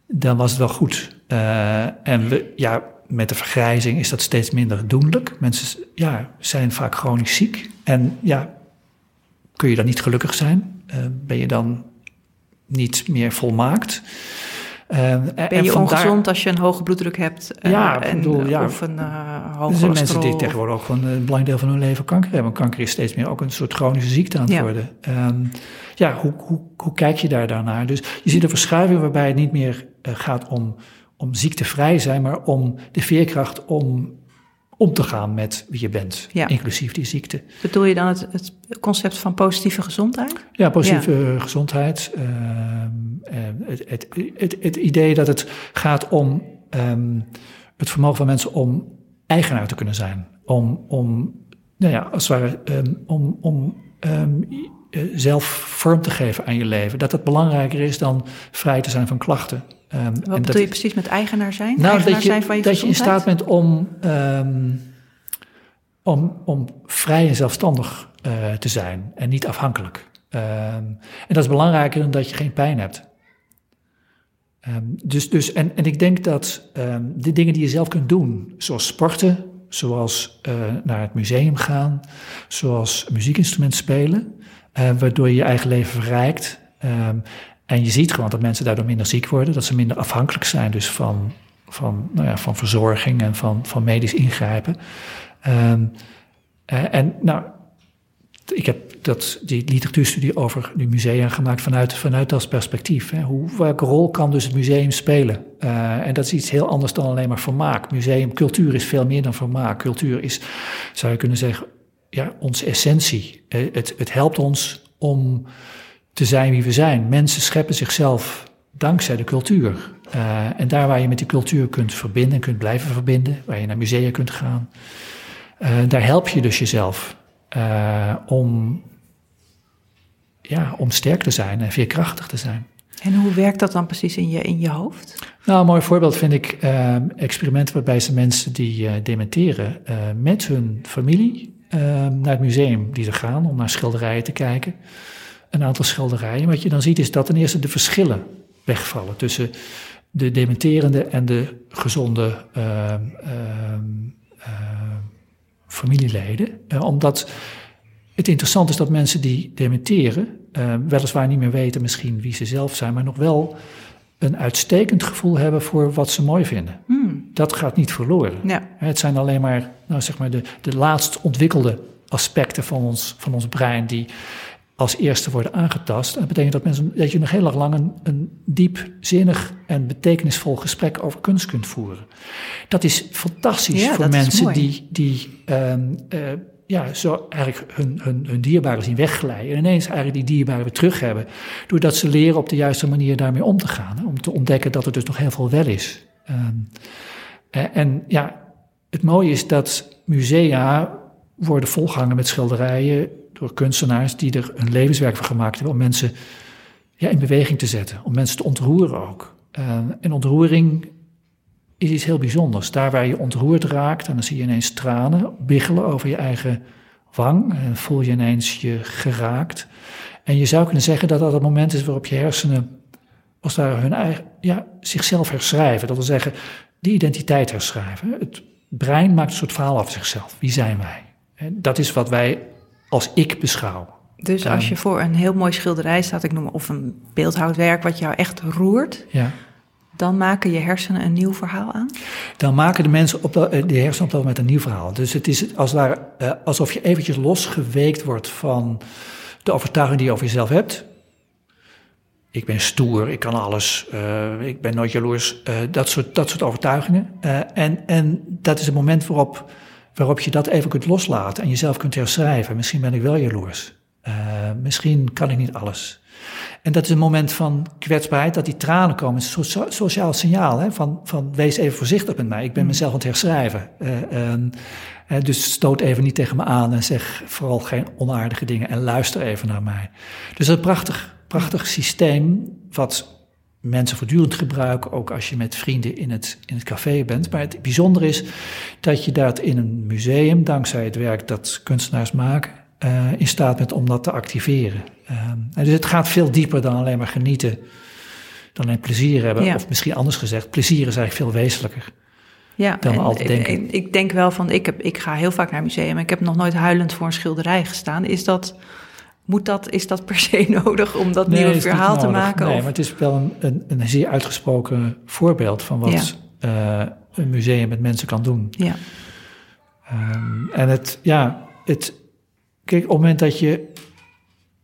Speaker 2: dan was het wel goed. Eh, en ja, met de vergrijzing is dat steeds minder doenlijk. Mensen ja, zijn vaak chronisch ziek. En ja, kun je dan niet gelukkig zijn? Eh, ben je dan niet meer volmaakt? Eh, en
Speaker 1: Ben je
Speaker 2: vandaar-
Speaker 1: ongezond als je een hoge bloeddruk hebt? eh,
Speaker 2: Ja,
Speaker 1: en,
Speaker 2: bedoel, ja.
Speaker 1: Of een eh
Speaker 2: Er
Speaker 1: hoge
Speaker 2: zijn mensen die tegenwoordig ook gewoon een belangrijk deel van hun leven kanker hebben. Kanker is steeds meer ook een soort chronische ziekte aan het
Speaker 1: Ja.
Speaker 2: worden. Ehm, ja, hoe, hoe, hoe kijk je daar dan naar? Dus je ziet een verschuiving waarbij het niet meer gaat om, om ziektevrij zijn, maar om de veerkracht om om te gaan met wie je bent,
Speaker 1: Ja.
Speaker 2: inclusief die ziekte.
Speaker 1: Bedoel je dan het, het concept van positieve gezondheid?
Speaker 2: Ja, positieve gezondheid. ehm, eh, het, het, het, het idee dat het gaat om ehm, het vermogen van mensen om eigenaar te kunnen zijn. Om, om nou ja, als het ware, ehm, om, om ehm, eh, zelf vorm te geven aan je leven. Dat dat belangrijker is dan vrij te zijn van klachten. Ehm,
Speaker 1: Wat
Speaker 2: en
Speaker 1: bedoel
Speaker 2: dat,
Speaker 1: je precies met eigenaar zijn?
Speaker 2: nou,
Speaker 1: eigenaar
Speaker 2: dat je,
Speaker 1: zijn van je
Speaker 2: dat je in staat bent om, ehm, om, om vrij en zelfstandig eh, te zijn en niet afhankelijk. Ehm, en dat is belangrijker dan dat je geen pijn hebt. Dus, dus, en, en ik denk dat de dingen die je zelf kunt doen, zoals sporten, zoals eh, naar het museum gaan, zoals muziekinstrument spelen, eh, waardoor je je eigen leven verrijkt. En je ziet gewoon dat mensen daardoor minder ziek worden, dat ze minder afhankelijk zijn dus van, van, nou ja, van verzorging en van, van medisch ingrijpen. Ehm, eh, en nou, ik heb dat, die literatuurstudie over die musea gemaakt vanuit, vanuit dat perspectief. Hè. Hoe, welke rol kan dus het museum spelen? Eh, en dat is iets heel anders dan alleen maar vermaak. Museum, cultuur is veel meer dan vermaak. Cultuur is, zou je kunnen zeggen, ja, onze essentie. Eh, het, het helpt ons om te zijn wie we zijn. Mensen scheppen zichzelf dankzij de cultuur. Eh, en daar waar je met die cultuur kunt verbinden en kunt blijven verbinden, waar je naar musea kunt gaan, eh, daar help je dus jezelf eh, om, ja, om sterk te zijn en veerkrachtig te zijn.
Speaker 1: En hoe werkt dat dan precies in je, in je hoofd?
Speaker 2: Nou, een mooi voorbeeld vind ik experimenten waarbij ze mensen die dementeren met hun familie naar het museum die ze gaan om naar schilderijen te kijken. Een aantal schilderijen. Wat je dan ziet is dat ten eerste de verschillen wegvallen tussen de dementerende en de gezonde eh, eh, eh, familieleden. Eh, omdat het interessant is dat mensen die dementeren, weliswaar niet meer weten misschien wie ze zelf zijn, maar nog wel een uitstekend gevoel hebben voor wat ze mooi vinden.
Speaker 1: Hmm.
Speaker 2: Dat gaat niet verloren.
Speaker 1: Ja,
Speaker 2: Het zijn alleen maar, nou zeg maar de, de laatst ontwikkelde aspecten van ons, van ons brein die als eerste worden aangetast. En dat betekent dat, mensen, dat je nog heel erg lang een, een diep, zinnig en betekenisvol gesprek over kunst kunt voeren. Dat is fantastisch
Speaker 1: Ja,
Speaker 2: voor mensen die, die ehm, eh, ja, zo eigenlijk hun, hun, hun dierbaren zien wegglijden. En ineens eigenlijk die dierbaren weer terug hebben. Doordat ze leren op de juiste manier daarmee om te gaan. Hè, om te ontdekken dat er dus nog heel veel wel is. Ehm, eh, en ja, het mooie is dat musea worden volgehangen met schilderijen door kunstenaars die er een levenswerk van gemaakt hebben om mensen ja, in beweging te zetten, om mensen te ontroeren ook. En ontroering is iets heel bijzonders. Daar waar je ontroerd raakt, en dan zie je ineens tranen biggelen over je eigen wang, en voel je ineens je geraakt. En je zou kunnen zeggen dat dat het moment is waarop je hersenen als ware hun eigen, ja, zichzelf herschrijven. Dat wil zeggen, die identiteit herschrijven. Het brein maakt een soort verhaal af zichzelf. Wie zijn wij? Dat is wat wij als ik beschouw.
Speaker 1: dus als je voor een heel mooi schilderij staat, ik noem of een beeldhouwwerk wat jou echt roert,
Speaker 2: Ja.
Speaker 1: dan maken je hersenen een nieuw verhaal aan?
Speaker 2: Dan maken de mensen op de, de hersenen op dat moment een nieuw verhaal. Dus het is als het ware uh, alsof je eventjes losgeweekt wordt van de overtuiging die je over jezelf hebt. Ik ben stoer, ik kan alles, uh, ik ben nooit jaloers. Uh, dat, soort, dat soort overtuigingen. en, en dat is het moment waarop, waarop je dat even kunt loslaten en jezelf kunt herschrijven. Misschien ben ik wel jaloers. misschien kan ik niet alles. En dat is een moment van kwetsbaarheid, dat die tranen komen. Het is een sociaal signaal hè, van, van wees even voorzichtig met mij. Ik ben mm. mezelf aan het herschrijven. Uh, dus stoot even niet tegen me aan en zeg vooral geen onaardige dingen en luister even naar mij. Dus een prachtig, prachtig systeem wat mensen voortdurend gebruiken, ook als je met vrienden in het, in het café bent. Maar het bijzondere is dat je dat in een museum, dankzij het werk dat kunstenaars maken, uh, in staat bent om dat te activeren. Ehm, dus het gaat veel dieper dan alleen maar genieten, dan alleen plezier hebben. Of misschien anders gezegd, plezier is eigenlijk veel wezenlijker. Ja, dan we altijd denken.
Speaker 1: Ik, ik, denk wel van, ik, heb, ik ga heel vaak naar museum en ik heb nog nooit huilend voor een schilderij gestaan. Is dat, moet dat, is dat per se nodig om dat nieuwe verhaal te maken?
Speaker 2: Nee, maar het is wel een, een, een zeer uitgesproken voorbeeld van wat uh, een museum met mensen kan doen. Ja. Um, en het, ja, het, kijk, op het moment dat je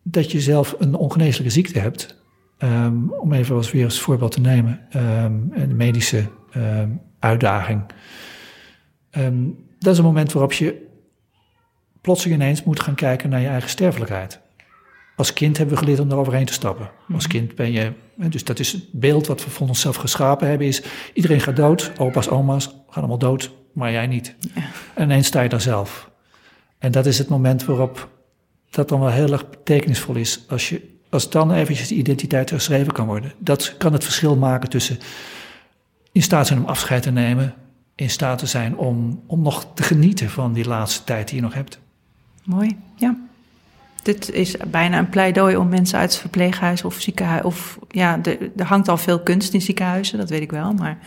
Speaker 2: dat je zelf een ongeneeslijke ziekte hebt, um, om even als weer als voorbeeld te nemen, um, een medische uitdaging. dat is een moment waarop je plotseling ineens moet gaan kijken naar je eigen sterfelijkheid. Als kind hebben we geleerd om eroverheen te stappen. Als mhm. kind ben je, dus dat is het beeld wat we van onszelf geschapen hebben, is iedereen gaat dood, opa's, oma's gaan allemaal dood, maar jij niet. Ja. En ineens sta je daar zelf. En dat is het moment waarop dat dan wel heel erg betekenisvol is als, je, als dan eventjes de identiteit herschreven kan worden. Dat kan het verschil maken tussen in staat zijn om afscheid te nemen, in staat te zijn om, om nog te genieten van die laatste tijd die je nog hebt.
Speaker 1: Mooi, ja. Dit is bijna een pleidooi om mensen uit het verpleeghuis of ziekenhuis. Of ja, er, hangt al veel kunst in ziekenhuizen, dat weet ik wel. Maar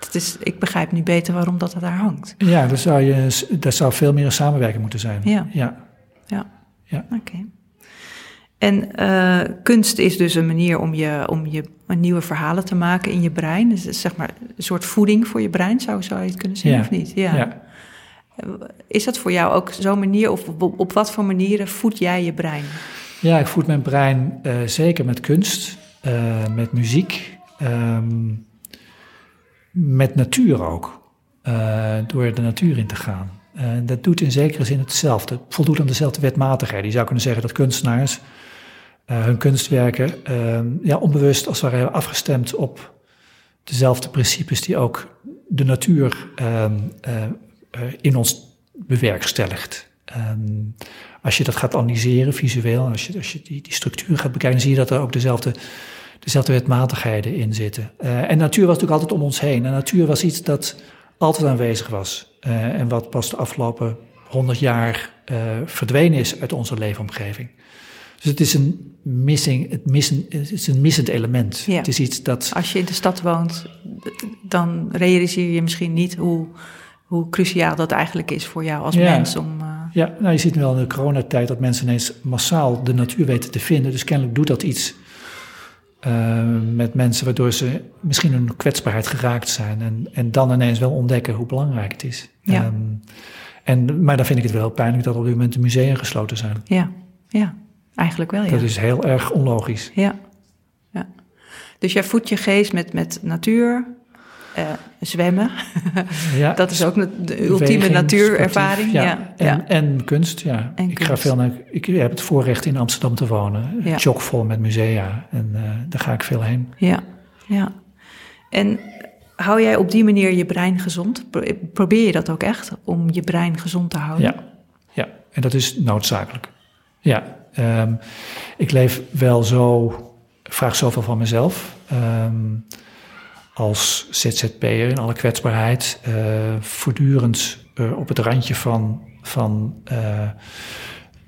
Speaker 1: het is, ik begrijp nu beter waarom dat daar hangt.
Speaker 2: Ja, daar zou, je, daar zou veel meer een samenwerking moeten zijn.
Speaker 1: Ja. ja. ja. Ja. Oké. En uh, kunst is dus een manier om je, om je nieuwe verhalen te maken in je brein. Dus zeg maar een soort voeding voor je brein, zou, zou je het kunnen zien of niet? Ja. ja. Is dat voor jou ook zo'n manier, of op, wat voor manieren voed jij je brein?
Speaker 2: Ja, ik voed mijn brein uh, zeker met kunst, uh, met muziek, um, met natuur ook. door de natuur in te gaan. Dat doet in zekere zin hetzelfde. Voldoet aan dezelfde wetmatigheid. Je zou kunnen zeggen dat kunstenaars hun kunstwerken uh, ja, onbewust als het ware afgestemd op dezelfde principes die ook de natuur ehm, eh, in ons bewerkstelligt. Ehm, als je dat gaat analyseren visueel, als je, als je die, die structuur gaat bekijken, zie je dat er ook dezelfde, dezelfde wetmatigheden in zitten. en natuur was natuurlijk altijd om ons heen. En natuur was iets dat altijd aanwezig was. Uh, en wat pas de afgelopen honderd jaar uh, verdwenen is uit onze leefomgeving. Dus het is een missing, het, missen, het is een missend element. Ja. Het is iets dat.
Speaker 1: Als je in de stad woont, dan realiseer je misschien niet hoe, hoe cruciaal dat eigenlijk is voor jou als mens om. Uh...
Speaker 2: Ja, nou je ziet wel in de coronatijd dat mensen ineens massaal de natuur weten te vinden. Dus kennelijk doet dat iets uh, met mensen waardoor ze misschien een kwetsbaarheid geraakt zijn. En, en dan ineens wel ontdekken hoe belangrijk het is. Ja. Um, en, maar dan vind ik het wel pijnlijk dat op dit moment de musea gesloten zijn.
Speaker 1: Ja, ja. eigenlijk wel. Ja.
Speaker 2: Dat is heel erg onlogisch.
Speaker 1: Ja. ja. Dus jij voedt je geest met, met natuur, uh, zwemmen. Ja, dat is ook de ultieme natuurervaring. Ja, ja.
Speaker 2: En, en, kunst, ja. En ik, kunst. Ga veel naar, ik heb het voorrecht in Amsterdam te wonen. Ja. Chockvol met musea. En uh, daar ga ik veel heen.
Speaker 1: Ja, ja. En hou jij op die manier je brein gezond? Probeer je dat ook echt, om je brein gezond te houden?
Speaker 2: Ja, ja. en dat is noodzakelijk. Ja, um, ik leef wel zo, vraag zoveel van mezelf. Um, als ZZP'er in alle kwetsbaarheid uh, voortdurend uh, op het randje van, van uh,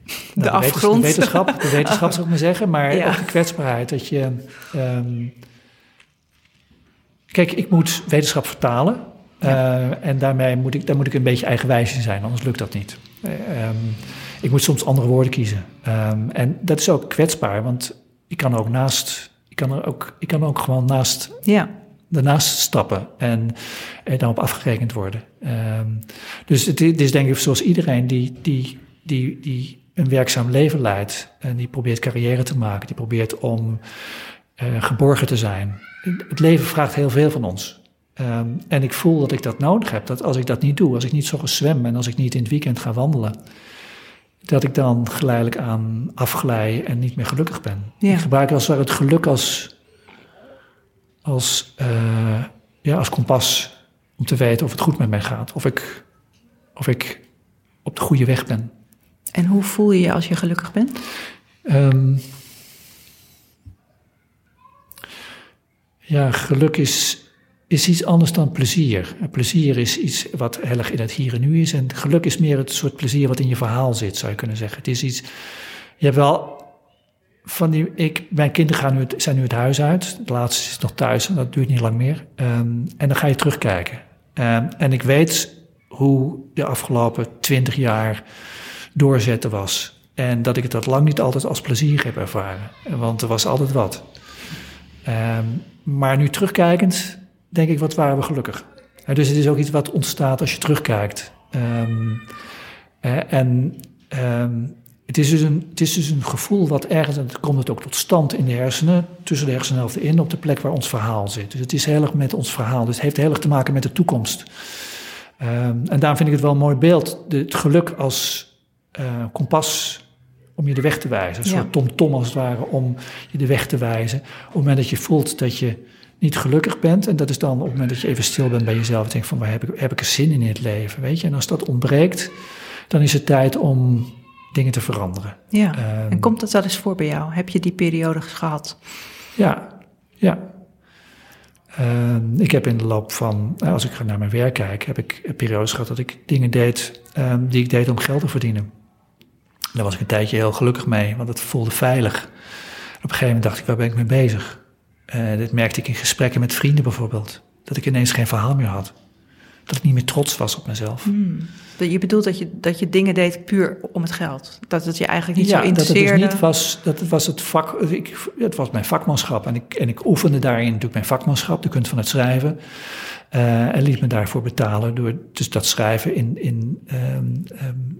Speaker 1: de, de afgrond.
Speaker 2: De wetenschap, de wetenschap zou ik maar zeggen, maar ja. ook de kwetsbaarheid. Dat je, um, kijk, ik moet wetenschap vertalen ja. en daarmee moet ik, daar moet ik een beetje eigenwijs in zijn, anders lukt dat niet. Um, ik moet soms andere woorden kiezen. Um, en dat is ook kwetsbaar, want ik kan ook naast, ik kan er ook, ik kan ook gewoon naast
Speaker 1: ja
Speaker 2: daarnaast stappen en er dan op afgerekend worden. Ehm, dus het, het is denk ik zoals iedereen die, die, die, die een werkzaam leven leidt en die probeert carrière te maken, die probeert om uh, geborgen te zijn. Het leven vraagt heel veel van ons. Um, en ik voel dat ik dat nodig heb. Dat als ik dat niet doe, als ik niet zo zwem en als ik niet in het weekend ga wandelen, dat ik dan geleidelijk aan afglij en niet meer gelukkig ben. Ja. Ik gebruik als het geluk als, als, uh, ja, als kompas om te weten of het goed met mij gaat. Of ik, of ik op de goede weg ben.
Speaker 1: En hoe voel je je als je gelukkig bent?
Speaker 2: Um, ja, geluk is, is iets anders dan plezier. Plezier is iets wat heel erg in het hier en nu is. En geluk is meer het soort plezier wat in je verhaal zit, zou je kunnen zeggen. Het is iets. Je hebt wel. Van die, ik, mijn kinderen gaan nu het, zijn nu het huis uit. De laatste is nog thuis en dat duurt niet lang meer. Um, en dan ga je terugkijken. Um, en ik weet hoe de afgelopen twintig jaar doorzetten was. En dat ik dat lang niet altijd als plezier heb ervaren. Want er was altijd wat. Um, maar nu terugkijkend, denk ik, wat waren we gelukkig. dus het is ook iets wat ontstaat als je terugkijkt. Um, en het, is dus een, het is dus een gevoel wat ergens, en komt het ook tot stand in de hersenen, tussen de hersenhelften in, op de plek waar ons verhaal zit. Dus het is heel erg met ons verhaal. Dus het heeft heel erg te maken met de toekomst. Um, en daarom vind ik het wel een mooi beeld. het geluk als uh, kompas om je de weg te wijzen. Een soort tom-tom als het ware om je de weg te wijzen. Op het moment dat je voelt dat je niet gelukkig bent. En dat is dan op het moment dat je even stil bent bij jezelf. En denkt van, waar heb ik, heb ik er zin in in het leven? Weet je? En als dat ontbreekt, dan is het tijd om dingen te veranderen.
Speaker 1: Ja, um, en komt dat wel eens voor bij jou? Heb je die periode gehad?
Speaker 2: Ja, ja. Um, ik heb in de loop van, nou, als ik naar mijn werk kijk, heb ik periodes gehad dat ik dingen deed um, die ik deed om geld te verdienen. Daar was ik een tijdje heel gelukkig mee, want het voelde veilig. Op een gegeven moment dacht ik, waar ben ik mee bezig? Uh, dit merkte ik in gesprekken met vrienden bijvoorbeeld. Dat ik ineens geen verhaal meer had. Dat ik niet meer trots was op mezelf. Hmm.
Speaker 1: Je bedoelt dat je, dat je dingen deed puur om het geld? Dat het je eigenlijk niet zo interesseerde?
Speaker 2: dat het dus niet was... Dat het was het vak... Ik, het was mijn vakmanschap. En ik, en ik oefende daarin natuurlijk mijn vakmanschap, de kunst van het schrijven. Uh, en liet me daarvoor betalen door dus dat schrijven in, in um, um,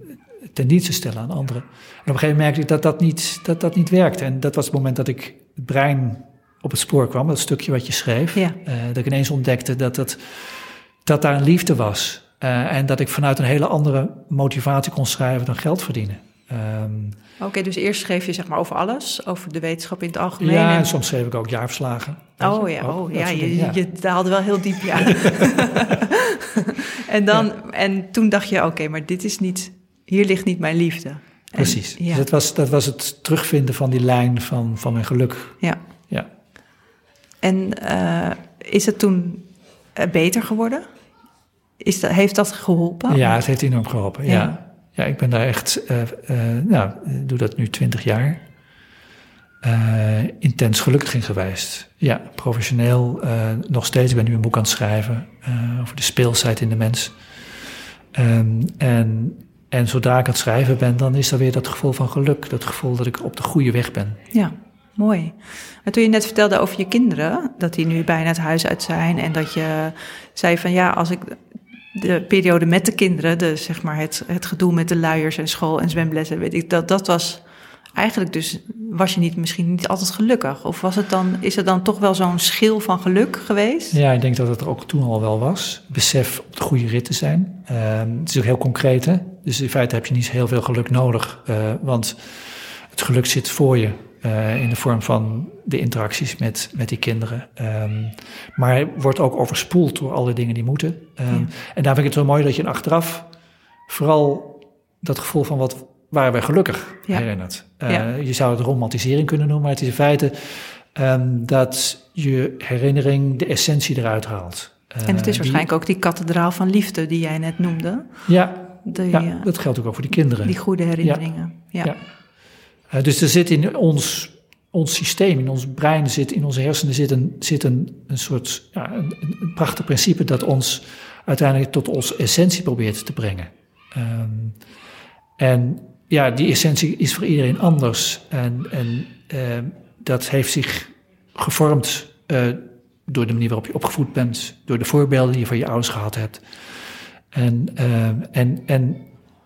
Speaker 2: ten dienste stellen aan anderen. En op een gegeven moment merkte ik dat dat niet, dat dat niet werkte. En dat was het moment dat ik het brein op het spoor kwam, dat stukje wat je schreef. Ja. Uh, dat ik ineens ontdekte dat, dat, dat daar een liefde was. Uh, en dat ik vanuit een hele andere motivatie kon schrijven dan geld verdienen. Um,
Speaker 1: Oké, dus eerst schreef je zeg maar over alles, over de wetenschap in het algemeen.
Speaker 2: Ja, en, soms schreef ik ook jaarverslagen.
Speaker 1: Oh ja, oh, ja, je, ja. je daalde wel heel diep, ja. en, dan, ja. en toen dacht je, oké, maar dit is niet hier ligt niet mijn liefde. En,
Speaker 2: Precies. Ja. Dus dat was, dat was het terugvinden van die lijn van, van mijn geluk.
Speaker 1: Ja. ja. En uh, is het toen uh, beter geworden? Is dat, heeft dat geholpen?
Speaker 2: Ja, het heeft enorm geholpen. Ja, ja. ja ik ben daar echt, uh, nou, ik doe dat nu twintig jaar. intens gelukkig in geweest. Ja, professioneel nog steeds. Ik ben nu een boek aan het schrijven over de speelsheid in de mens. Um, en en zodra ik aan het schrijven ben, dan is er weer dat gevoel van geluk. Dat gevoel dat ik op de goede weg ben.
Speaker 1: Ja, mooi. En toen je net vertelde over je kinderen, dat die nu bijna het huis uit zijn. En dat je zei van ja, als ik de periode met de kinderen, de, zeg maar het, het gedoe met de luiers en school en zwemlessen, weet ik, dat, dat was eigenlijk dus was je niet, misschien niet altijd gelukkig? Of was het dan, is er dan toch wel zo'n schil van geluk geweest?
Speaker 2: Ja, ik denk dat het er ook toen al wel was. Besef op de goede rit te zijn. Uh, het is ook heel concreet? Dus in feite heb je niet heel veel geluk nodig. Uh, want het geluk zit voor je. Uh, in de vorm van de interacties met, met die kinderen. Um, maar wordt ook overspoeld door alle dingen die moeten. Um, ja. En daar vind ik het zo mooi dat je achteraf vooral dat gevoel van wat waren wij gelukkig ja. Uh, ja. Je zou het romantisering kunnen noemen, maar het is in feite um, dat je herinnering de essentie eruit haalt.
Speaker 1: En het is waarschijnlijk die, ook die kathedraal van liefde die jij net noemde.
Speaker 2: Ja, dat geldt ook, voor die kinderen.
Speaker 1: Die goede herinneringen. Ja. ja.
Speaker 2: Uh, dus er zit in ons, ons systeem, in ons brein, zit, in onze hersenen zit een, zit een, een soort ja, een, prachtig principe dat ons uiteindelijk tot onze essentie probeert te brengen. Um, en ja, die essentie is voor iedereen anders. En, en uh, dat heeft zich gevormd uh, door de manier waarop je opgevoed bent, door de voorbeelden die je van je ouders gehad hebt. En, uh, en, en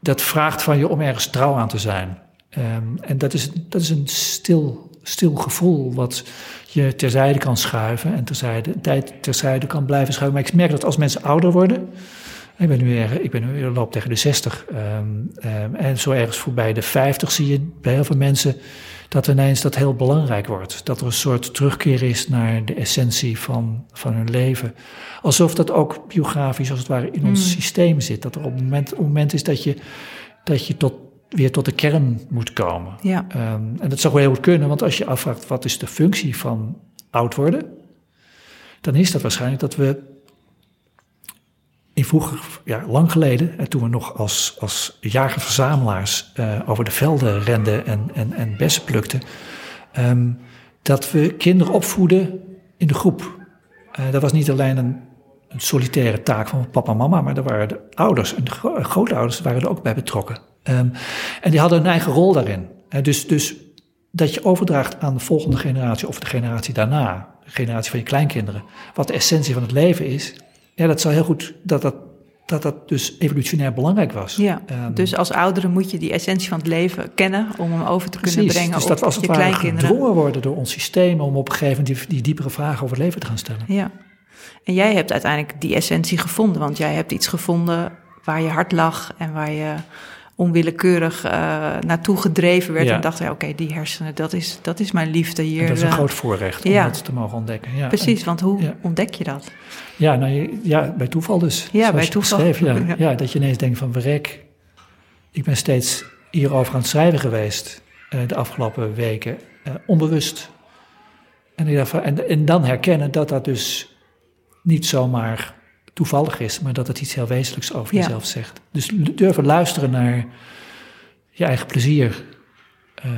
Speaker 2: dat vraagt van je om ergens trouw aan te zijn. Um, en dat is, dat is een stil, stil gevoel wat je terzijde kan schuiven en terzijde, tijd terzijde kan blijven schuiven. Maar ik merk dat als mensen ouder worden, ik ben nu, ik ben nu loop tegen de 60 um, um, en zo ergens voorbij de 50 zie je bij heel veel mensen dat ineens dat heel belangrijk wordt. Dat er een soort terugkeer is naar de essentie van, van hun leven. Alsof dat ook biografisch als het ware in ons mm. systeem zit. Dat er op het moment, op het moment is dat je, dat je tot, weer tot de kern moet komen.
Speaker 1: Ja.
Speaker 2: Um, en dat zou wel heel goed kunnen, want als je afvraagt wat is de functie van oud worden, dan is dat waarschijnlijk dat we in vroeger, ja, lang geleden, en toen we nog als, als jagerverzamelaars uh, over de velden renden en, en, en bessen plukten, um, dat we kinderen opvoeden in de groep. Uh, dat was niet alleen een, een, solitaire taak van papa en mama, maar er waren de ouders en de gro grootouders waren er ook bij betrokken. Um, en die hadden een eigen rol daarin. Dus, dus dat je overdraagt aan de volgende generatie of de generatie daarna, de generatie van je kleinkinderen, wat de essentie van het leven is, ja, dat zou heel goed, dat dat, dat, dat dus evolutionair belangrijk was.
Speaker 1: Ja, um, dus als ouderen moet je die essentie van het leven kennen om hem over te kunnen brengen dus dat op als je kleinkinderen.
Speaker 2: gedwongen worden door ons systeem om op een gegeven moment die, die diepere vragen over het leven te gaan stellen.
Speaker 1: Ja, en jij hebt uiteindelijk die essentie gevonden, want jij hebt iets gevonden waar je hart lag en waar je onwillekeurig uh, naartoe gedreven werd. En dacht, ja, oké, okay, die hersenen, dat is, dat is mijn liefde hier. En
Speaker 2: dat is een uh, groot voorrecht om ja. dat te mogen ontdekken. Ja,
Speaker 1: Precies, want hoe ontdek je dat?
Speaker 2: Ja, nou, ja, bij toeval dus.
Speaker 1: Ja, bij toeval.
Speaker 2: Schreef, ja. ja. dat je ineens denkt van, verrek, ik ben steeds hierover aan het schrijven geweest uh, de afgelopen weken, onbewust. En, en, en dan herkennen dat dat dus niet zomaar toevallig is, maar dat het iets heel wezenlijks over ja. jezelf zegt. Dus durven luisteren naar je eigen plezier. Uh,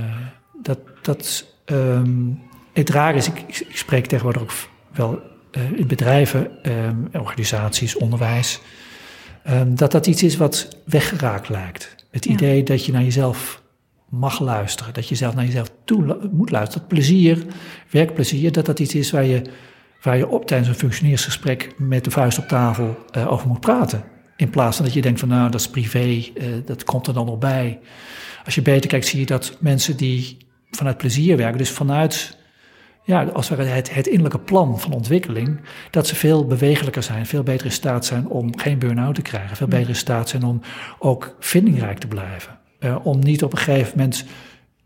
Speaker 2: dat, dat um, het raar is, ik, ik, spreek tegenwoordig ook wel uh, in bedrijven, um, organisaties, onderwijs, um, dat dat iets is wat weggeraakt lijkt. Het ja. idee dat je naar jezelf mag luisteren, dat je zelf naar jezelf toe moet luisteren. Dat plezier, werkplezier, dat dat iets is waar je waar je op tijdens een functioneersgesprek met de vuist op tafel uh, over moet praten. In plaats van dat je denkt van nou, dat is privé, uh, dat komt er dan nog bij. Als je beter kijkt, zie je dat mensen die vanuit plezier werken, dus vanuit ja, als het, het, het innerlijke plan van ontwikkeling, dat ze veel bewegelijker zijn, veel beter in staat zijn om geen burn-out te krijgen, veel beter in staat zijn om ook vindingrijk te blijven. Uh, om niet op een gegeven moment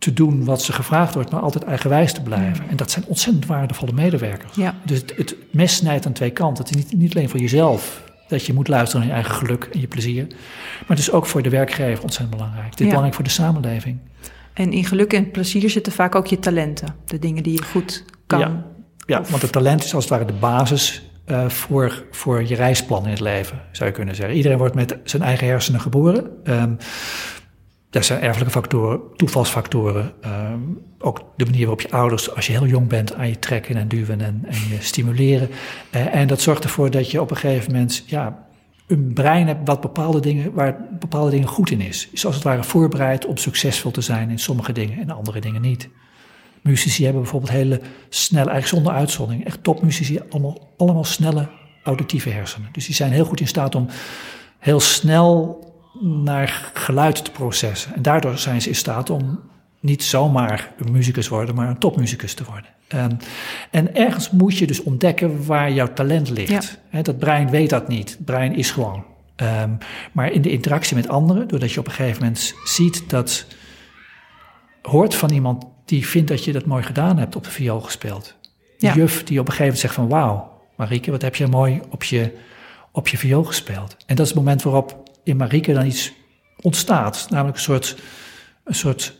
Speaker 2: te doen wat ze gevraagd wordt, maar altijd eigenwijs te blijven. En dat zijn ontzettend waardevolle medewerkers.
Speaker 1: Ja.
Speaker 2: Dus het, het, mes snijdt aan twee kanten. Het is niet, niet alleen voor jezelf dat je moet luisteren naar je eigen geluk en je plezier, maar het is ook voor de werkgever ontzettend belangrijk. Het is ja. belangrijk voor de samenleving.
Speaker 1: En in geluk en plezier zitten vaak ook je talenten, de dingen die je goed kan.
Speaker 2: Ja, ja want het talent is als het ware de basis uh, voor, voor je reisplan in het leven, zou je kunnen zeggen. Iedereen wordt met zijn eigen hersenen geboren. Um, dat zijn erfelijke factoren, toevalsfactoren. Um, ook de manier waarop je ouders, als je heel jong bent, aan je trekken en duwen en, en je stimuleren. Uh, en dat zorgt ervoor dat je op een gegeven moment ja, een brein hebt wat bepaalde dingen, waar bepaalde dingen goed in is. Is als het ware voorbereid om succesvol te zijn in sommige dingen en andere dingen niet. Muzici hebben bijvoorbeeld hele snelle, eigenlijk zonder uitzondering, echt topmuzici, allemaal, allemaal snelle auditieve hersenen. Dus die zijn heel goed in staat om heel snel naar geluid te processen. En daardoor zijn ze in staat om niet zomaar een muzikus worden, maar een topmuzikus te worden. En, en ergens moet je dus ontdekken waar jouw talent ligt. Ja. dat brein weet dat niet. Het brein is gewoon. Um, maar in de interactie met anderen, doordat je op een gegeven moment ziet dat hoort van iemand die vindt dat je dat mooi gedaan hebt op de viool gespeeld. Die ja. juf die op een gegeven moment zegt van wauw, Marieke, wat heb je mooi op je, op je viool gespeeld. En dat is het moment waarop in Marieke dan iets ontstaat. Namelijk een soort, een soort,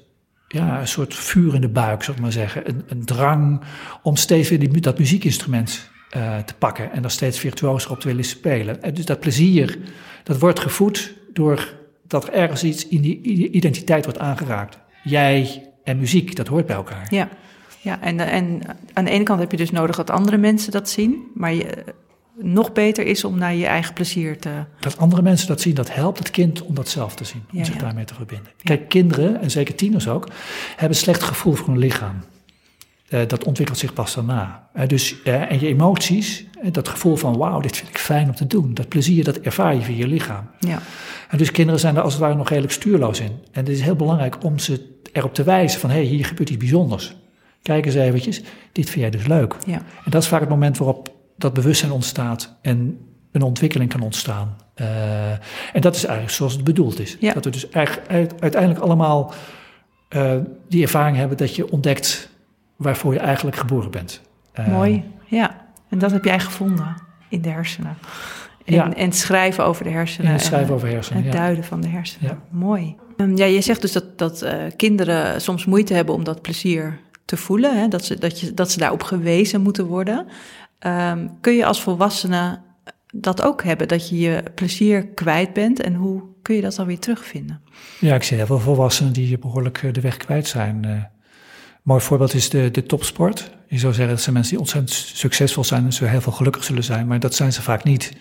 Speaker 2: ja, een soort vuur in de buik, zou ik maar zeggen. Een, een drang om steeds weer die, dat muziekinstrument uh, te pakken en daar steeds virtuozer op te willen spelen. En dus dat plezier, dat wordt gevoed door dat er ergens iets in die identiteit wordt aangeraakt. Jij en muziek, dat hoort bij elkaar.
Speaker 1: Ja. Ja, en, en aan de ene kant heb je dus nodig dat andere mensen dat zien, maar je, nog beter is om naar je eigen plezier te.
Speaker 2: Dat andere mensen dat zien, dat helpt het kind om dat zelf te zien, om ja, zich ja. daarmee te verbinden. Kijk, kinderen, en zeker tieners ook, hebben een slecht gevoel voor hun lichaam. uh, dat ontwikkelt zich pas daarna. Uh, dus, uh, en je emoties, dat gevoel van wauw, dit vind ik fijn om te doen. Dat plezier, dat ervaar je via je lichaam.
Speaker 1: Ja.
Speaker 2: En dus kinderen zijn er als het ware nog redelijk stuurloos in. En het is heel belangrijk om ze erop te wijzen van hé, hey, hier gebeurt iets bijzonders. Kijk eens eventjes, dit vind jij dus leuk.
Speaker 1: Ja.
Speaker 2: En dat is vaak het moment waarop dat bewustzijn ontstaat en een ontwikkeling kan ontstaan. Uh, en dat is eigenlijk zoals het bedoeld is.
Speaker 1: Ja.
Speaker 2: Dat we dus eigenlijk uiteindelijk allemaal uh, die ervaring hebben dat je ontdekt waarvoor je eigenlijk geboren bent.
Speaker 1: Uh, Mooi, ja. En dat heb jij gevonden in de hersenen. En,
Speaker 2: Ja.
Speaker 1: en het schrijven over de hersenen.
Speaker 2: In het schrijven
Speaker 1: en,
Speaker 2: over hersenen,
Speaker 1: Het
Speaker 2: ja.
Speaker 1: duiden van de hersenen.
Speaker 2: Ja.
Speaker 1: Mooi. Um, ja, je zegt dus dat, dat kinderen soms moeite hebben om dat plezier te voelen. Hè? Dat, ze, dat, je, dat ze daarop gewezen moeten worden. Um, kun je als volwassene dat ook hebben? Dat je je plezier kwijt bent? En hoe kun je dat dan weer terugvinden?
Speaker 2: Ja, ik zie heel veel volwassenen die behoorlijk uh, de weg kwijt zijn. Uh, mooi voorbeeld is de, de topsport. Je zou zeggen, dat zijn mensen die ontzettend succesvol zijn en zo heel veel gelukkig zullen zijn, maar dat zijn ze vaak niet.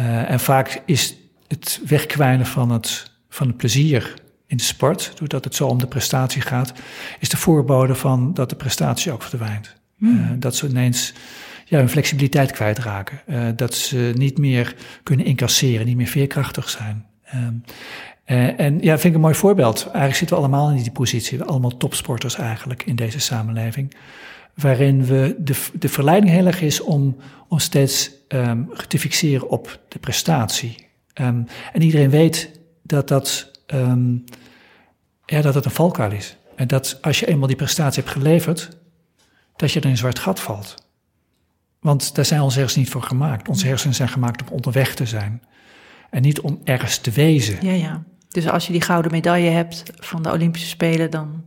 Speaker 2: Uh, en vaak is het wegkwijnen van het, van het plezier in de sport, doordat het zo om de prestatie gaat, is de voorbode van dat de prestatie ook verdwijnt.
Speaker 1: Hmm.
Speaker 2: Uh, dat ze ineens ja, hun flexibiliteit kwijtraken. Uh, dat ze niet meer kunnen incasseren, niet meer veerkrachtig zijn. Um, uh, en ja, dat vind ik een mooi voorbeeld. Eigenlijk zitten we allemaal in die positie. We allemaal topsporters eigenlijk in deze samenleving. Waarin we de, de verleiding heel erg is om, om steeds um, te fixeren op de prestatie. Um, en iedereen weet dat dat, ja, dat het een valkuil is. En dat als je eenmaal die prestatie hebt geleverd, dat je er in een zwart gat valt. Want daar zijn onze hersenen niet voor gemaakt. Onze hersenen zijn gemaakt om onderweg te zijn. En niet om ergens te wezen.
Speaker 1: Ja, ja. Dus als je die gouden medaille hebt van de Olympische Spelen, dan.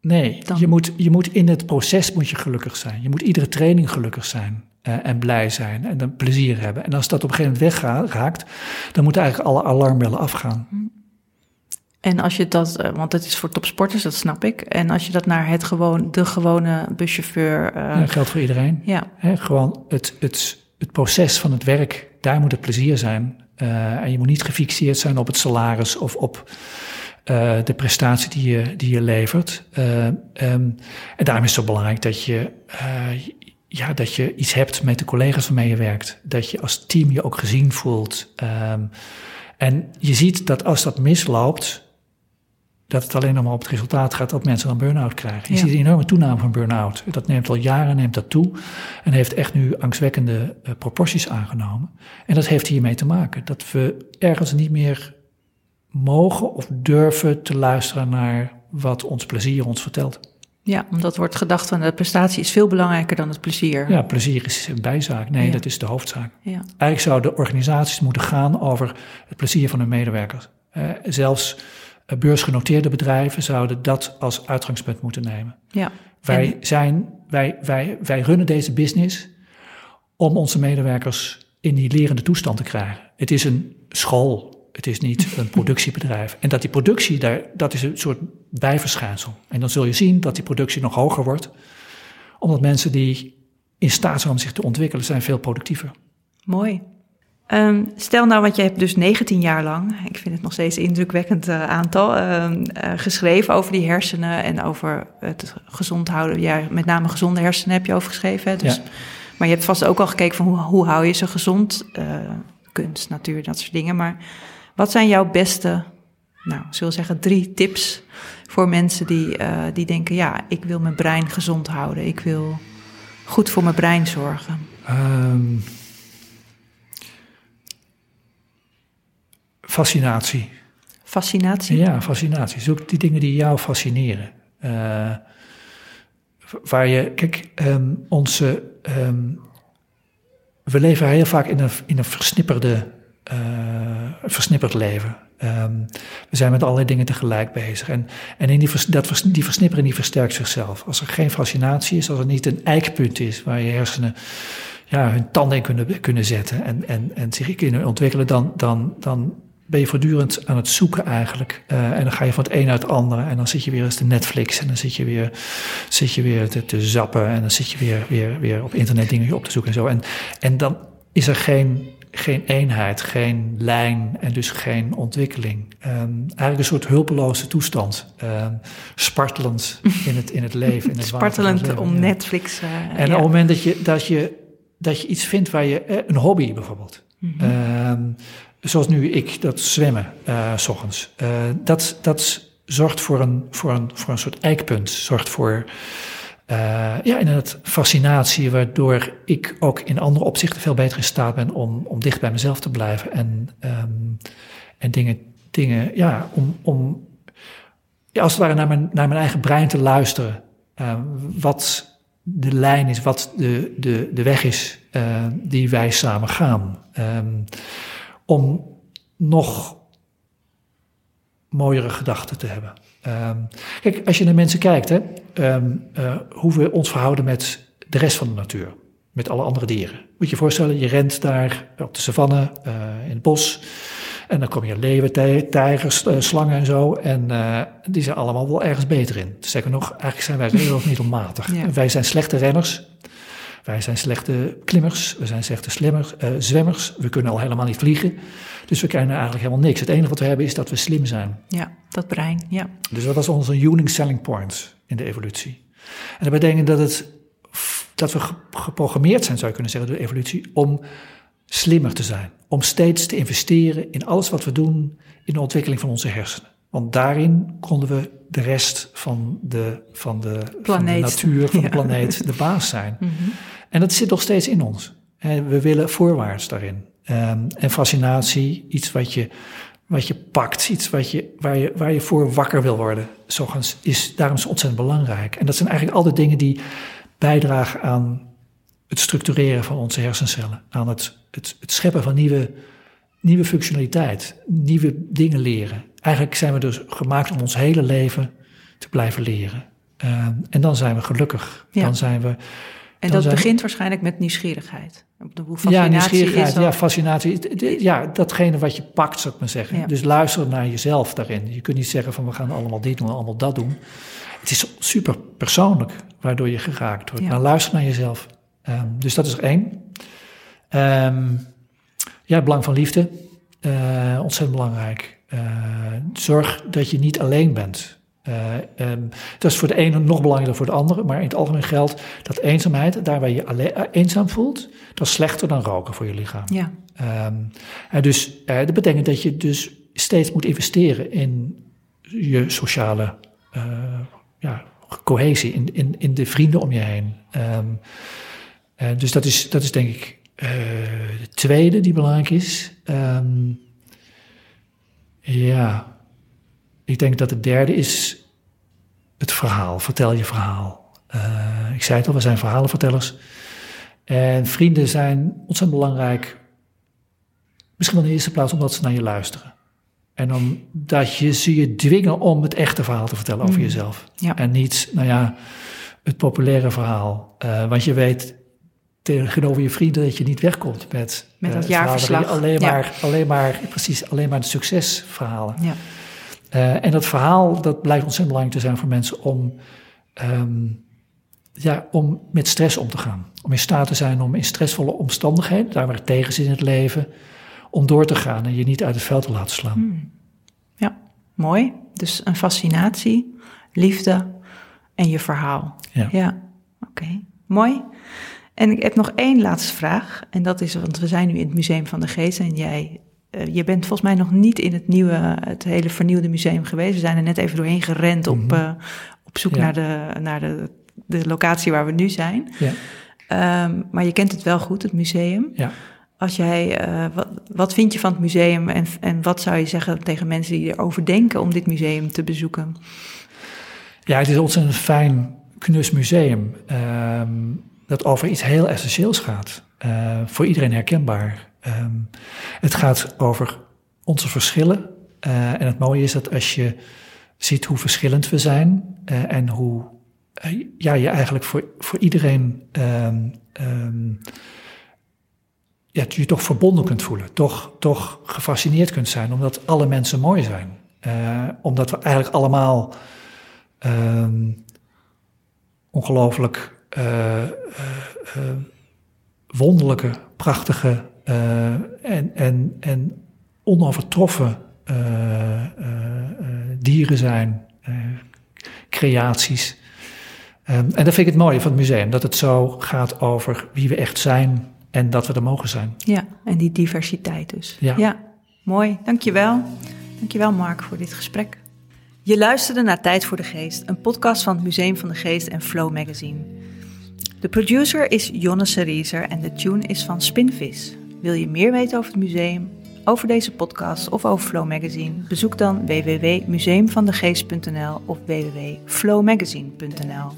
Speaker 2: Nee,
Speaker 1: Dan-
Speaker 2: Je, moet, je moet in het proces moet je gelukkig zijn. Je moet iedere training gelukkig zijn eh, en blij zijn en dan plezier hebben. En als dat op een gegeven moment wegraakt, dan moeten eigenlijk alle alarmbellen afgaan.
Speaker 1: En als je dat, eh, want het is voor topsporters, dat snap ik. En als je dat naar het gewoon, de gewone buschauffeur.
Speaker 2: Ja, dat geldt voor iedereen.
Speaker 1: ja,
Speaker 2: gewoon het, het, het proces van het werk, daar moet het plezier zijn. Eh, en je moet niet gefixeerd zijn op het salaris of op de prestatie die je, die je levert. Eh, ehm, en daarom is het zo belangrijk dat je, ja, dat je iets hebt met de collega's waarmee je werkt. Dat je als team je ook gezien voelt. Ehm, en je ziet dat als dat misloopt, dat het alleen nog maar op het resultaat gaat dat mensen dan burn-out krijgen. Je
Speaker 1: Ja.
Speaker 2: ziet een enorme toename van burn-out. Dat neemt al jaren neemt dat toe en heeft echt nu angstwekkende uh, proporties aangenomen. En dat heeft hiermee te maken dat we ergens niet meer mogen of durven te luisteren naar wat ons plezier ons vertelt.
Speaker 1: ja, omdat wordt gedacht van de prestatie is veel belangrijker dan het plezier.
Speaker 2: Ja, plezier is een bijzaak. Nee,
Speaker 1: Ja.
Speaker 2: dat is de hoofdzaak.
Speaker 1: Ja.
Speaker 2: Eigenlijk zouden organisaties moeten gaan over het plezier van hun medewerkers. Uh, zelfs beursgenoteerde bedrijven zouden dat als uitgangspunt moeten nemen.
Speaker 1: ja.
Speaker 2: Wij, zijn, wij, wij, wij runnen deze business om onze medewerkers in die lerende toestand te krijgen. Het is een school, het is niet een productiebedrijf. En dat die productie, daar, dat is een soort bijverschijnsel. En dan zul je zien dat die productie nog hoger wordt, omdat mensen die in staat zijn om zich te ontwikkelen, zijn veel productiever.
Speaker 1: Mooi. Um, stel nou, want je hebt dus 19 jaar lang, ik vind het nog steeds een indrukwekkend uh, aantal, uh, uh, geschreven over die hersenen en over het gezond houden. Ja, met name gezonde hersenen heb je over geschreven. Hè? Dus,
Speaker 2: Ja.
Speaker 1: Maar je hebt vast ook al gekeken van hoe, hoe hou je ze gezond? Uh, kunst, natuur, dat soort dingen. Maar wat zijn jouw beste, nou, zullen we zeggen, drie tips voor mensen die, die denken, ja, ik wil mijn brein gezond houden. Ik wil goed voor mijn brein zorgen.
Speaker 2: Um, fascinatie.
Speaker 1: Fascinatie?
Speaker 2: Ja, fascinatie. Zoek die dingen die jou fascineren. Uh, waar je, kijk, um, onze, um, we leven heel vaak in een, in een versnipperde, uh, versnipperd leven. Um, we zijn met allerlei dingen tegelijk bezig. En, en in die, dat, die versnippering die versterkt zichzelf. Als er geen fascinatie is, als er niet een eikpunt is waar je hersenen ja, hun tanden in kunnen, kunnen zetten en, en, en zich kunnen ontwikkelen, dan, dan, dan ben je voortdurend aan het zoeken eigenlijk. Uh, en dan ga je van het een uit het andere. En dan zit je weer eens te Netflix. En dan zit je weer, zit je weer te, te zappen. En dan zit je weer, weer, weer op internet dingen op te zoeken en zo. En, en dan is er geen, geen eenheid, geen lijn en dus geen ontwikkeling. Ehm, eigenlijk een soort hulpeloze toestand. Um, spartelend in het, in het leven. In het
Speaker 1: spartelend om Netflix.
Speaker 2: Uh, en op het moment dat je, dat, je, dat je iets vindt waar je, eh, een hobby bijvoorbeeld. Mm zoals nu ik, dat zwemmen, uh, s ochtends. Uh, dat, dat zorgt voor een, voor, een, voor een soort eikpunt. Zorgt voor uh, ja, inderdaad fascinatie, waardoor ik ook in andere opzichten veel beter in staat ben om, om dicht bij mezelf te blijven. En, um, en dingen, dingen, ja, om, om ja, als het ware naar mijn, naar mijn eigen brein te luisteren. Wat de lijn is, wat de, de, de weg is die wij samen gaan. Um, om nog mooiere gedachten te hebben. Um, kijk, als je naar mensen kijkt, hè, um, uh, hoe we ons verhouden met de rest van de natuur, met alle andere dieren. Moet je je voorstellen, je rent daar op de savanne, uh, in het bos, en dan kom je leeuwen, tijgers, uh, slangen en zo, en die zijn allemaal wel ergens beter in. Zeker nog, eigenlijk zijn wij redelijk niet onmatig. Ja. Wij zijn slechte renners, wij zijn slechte klimmers, we zijn slechte slimmers, uh, zwemmers, we kunnen al helemaal niet vliegen. Dus we kennen eigenlijk helemaal niks. Het enige wat we hebben is dat we slim zijn.
Speaker 1: Ja, dat brein, ja.
Speaker 2: Dus dat was onze unique selling point in de evolutie. En dat betekent dat, het, dat we geprogrammeerd zijn, zou je kunnen zeggen, door de evolutie, om slimmer te zijn. Om steeds te investeren in alles wat we doen in de ontwikkeling van onze hersenen. Want daarin konden we de rest van de, van de, van de natuur, van de planeet, de baas zijn. Mm -hmm. En dat zit nog steeds in ons. We willen voorwaarts daarin. Um, en fascinatie, iets wat je, wat je pakt, iets wat je, waar, je, waar je voor wakker wil worden, zogens, is daarom is ontzettend belangrijk. En dat zijn eigenlijk al de dingen die bijdragen aan het structureren van onze hersencellen, aan het, het, het scheppen van nieuwe, nieuwe functionaliteit, nieuwe dingen leren. Eigenlijk zijn we dus gemaakt om ons hele leven te blijven leren. Um, en dan zijn we gelukkig. Ja. Dan zijn we
Speaker 1: en dat begint waarschijnlijk met nieuwsgierigheid.
Speaker 2: ja, nieuwsgierigheid, ja, fascinatie. Ja, datgene wat je pakt, zou ik maar zeggen. Dus luister naar jezelf daarin. Je kunt niet zeggen van we gaan allemaal dit doen, allemaal dat doen. Het is super persoonlijk waardoor je geraakt wordt. Ja. Maar luister naar jezelf. Um, dus dat is er één. Um, ja, het belang van liefde. Uh, ontzettend belangrijk. Uh, zorg dat je niet alleen bent. Uh, um, dat is voor de ene nog belangrijker dan voor de andere, maar in het algemeen geldt dat eenzaamheid, daar waar je alleen, uh, eenzaam voelt, dat is slechter dan roken voor je lichaam. Ja. Um, uh, dus dat betekent dat je dus steeds moet investeren in je sociale ja, cohesie, in, in, in de vrienden om je heen. Um, dus dat is, dat is denk ik de tweede die belangrijk is. Ja. Ik denk dat het derde is het verhaal. Vertel je verhaal. Uh, ik zei het al, we zijn verhalenvertellers. En vrienden zijn ontzettend belangrijk. Misschien wel in de eerste plaats omdat ze naar je luisteren. En omdat je ze je dwingen om het echte verhaal te vertellen over mm. jezelf. Ja. En niet, nou ja, het populaire verhaal. Uh, want je weet tegenover je vrienden dat je niet wegkomt met,
Speaker 1: met dat uh, jaarverslag.
Speaker 2: Alleen maar, ja. alleen maar, precies, alleen maar de succesverhalen. Ja. Uh, en dat verhaal, dat blijkt ontzettend belangrijk te zijn voor mensen om, um, ja, om met stress om te gaan. Om in staat te zijn om in stressvolle omstandigheden, daar waar het tegen zit in het leven, om door te gaan en je niet uit het veld te laten slaan. Hmm.
Speaker 1: Ja, mooi. Dus een fascinatie, liefde en je verhaal. Ja, ja. oké. Mooi. En ik heb nog één laatste vraag. En dat is, want we zijn nu in het Museum van de Geest en jij uh, je bent volgens mij nog niet in het nieuwe, het hele vernieuwde museum geweest. We zijn er net even doorheen gerend op, uh, op zoek ja. naar, de, naar de, de locatie waar we nu zijn. Ja. Um, maar je kent het wel goed, het museum. Ja. Als jij, uh, wat, wat vind je van het museum en, en wat zou je zeggen tegen mensen die erover denken om dit museum te bezoeken?
Speaker 2: Ja, het is ontzettend fijn, knus museum. Um, dat over iets heel essentieels gaat. Uh, voor iedereen herkenbaar. Um, het gaat over onze verschillen. Uh, en het mooie is dat als je ziet hoe verschillend we zijn uh, en hoe ja, je eigenlijk voor, voor iedereen um, je toch verbonden kunt voelen, toch, toch gefascineerd kunt zijn, omdat alle mensen mooi zijn. omdat we eigenlijk allemaal ongelooflijk wonderlijke, prachtige eh, en, en, en onovertroffen dieren zijn, creaties. Ehm, en dat vind ik het mooie van het museum, dat het zo gaat over wie we echt zijn en dat we er mogen zijn.
Speaker 1: Ja, en die diversiteit dus.
Speaker 2: Ja,
Speaker 1: ja mooi. Dankjewel. Dankjewel Mark voor dit gesprek. Je luisterde naar Tijd voor de Geest, een podcast van het Museum van de Geest en Flow Magazine. De producer is Jonne Serizer en de tune is van Spinvis. Wil je meer weten over het museum, over deze podcast of over Flow Magazine? Bezoek dan www.museumvandegeest.nl of www.flowmagazine.nl.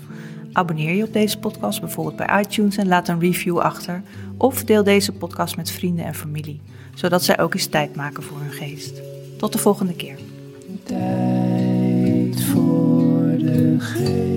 Speaker 1: Abonneer je op deze podcast bijvoorbeeld bij iTunes en laat een review achter. Of deel deze podcast met vrienden en familie, zodat zij ook eens tijd maken voor hun geest. Tot de volgende keer. Tijd voor de geest.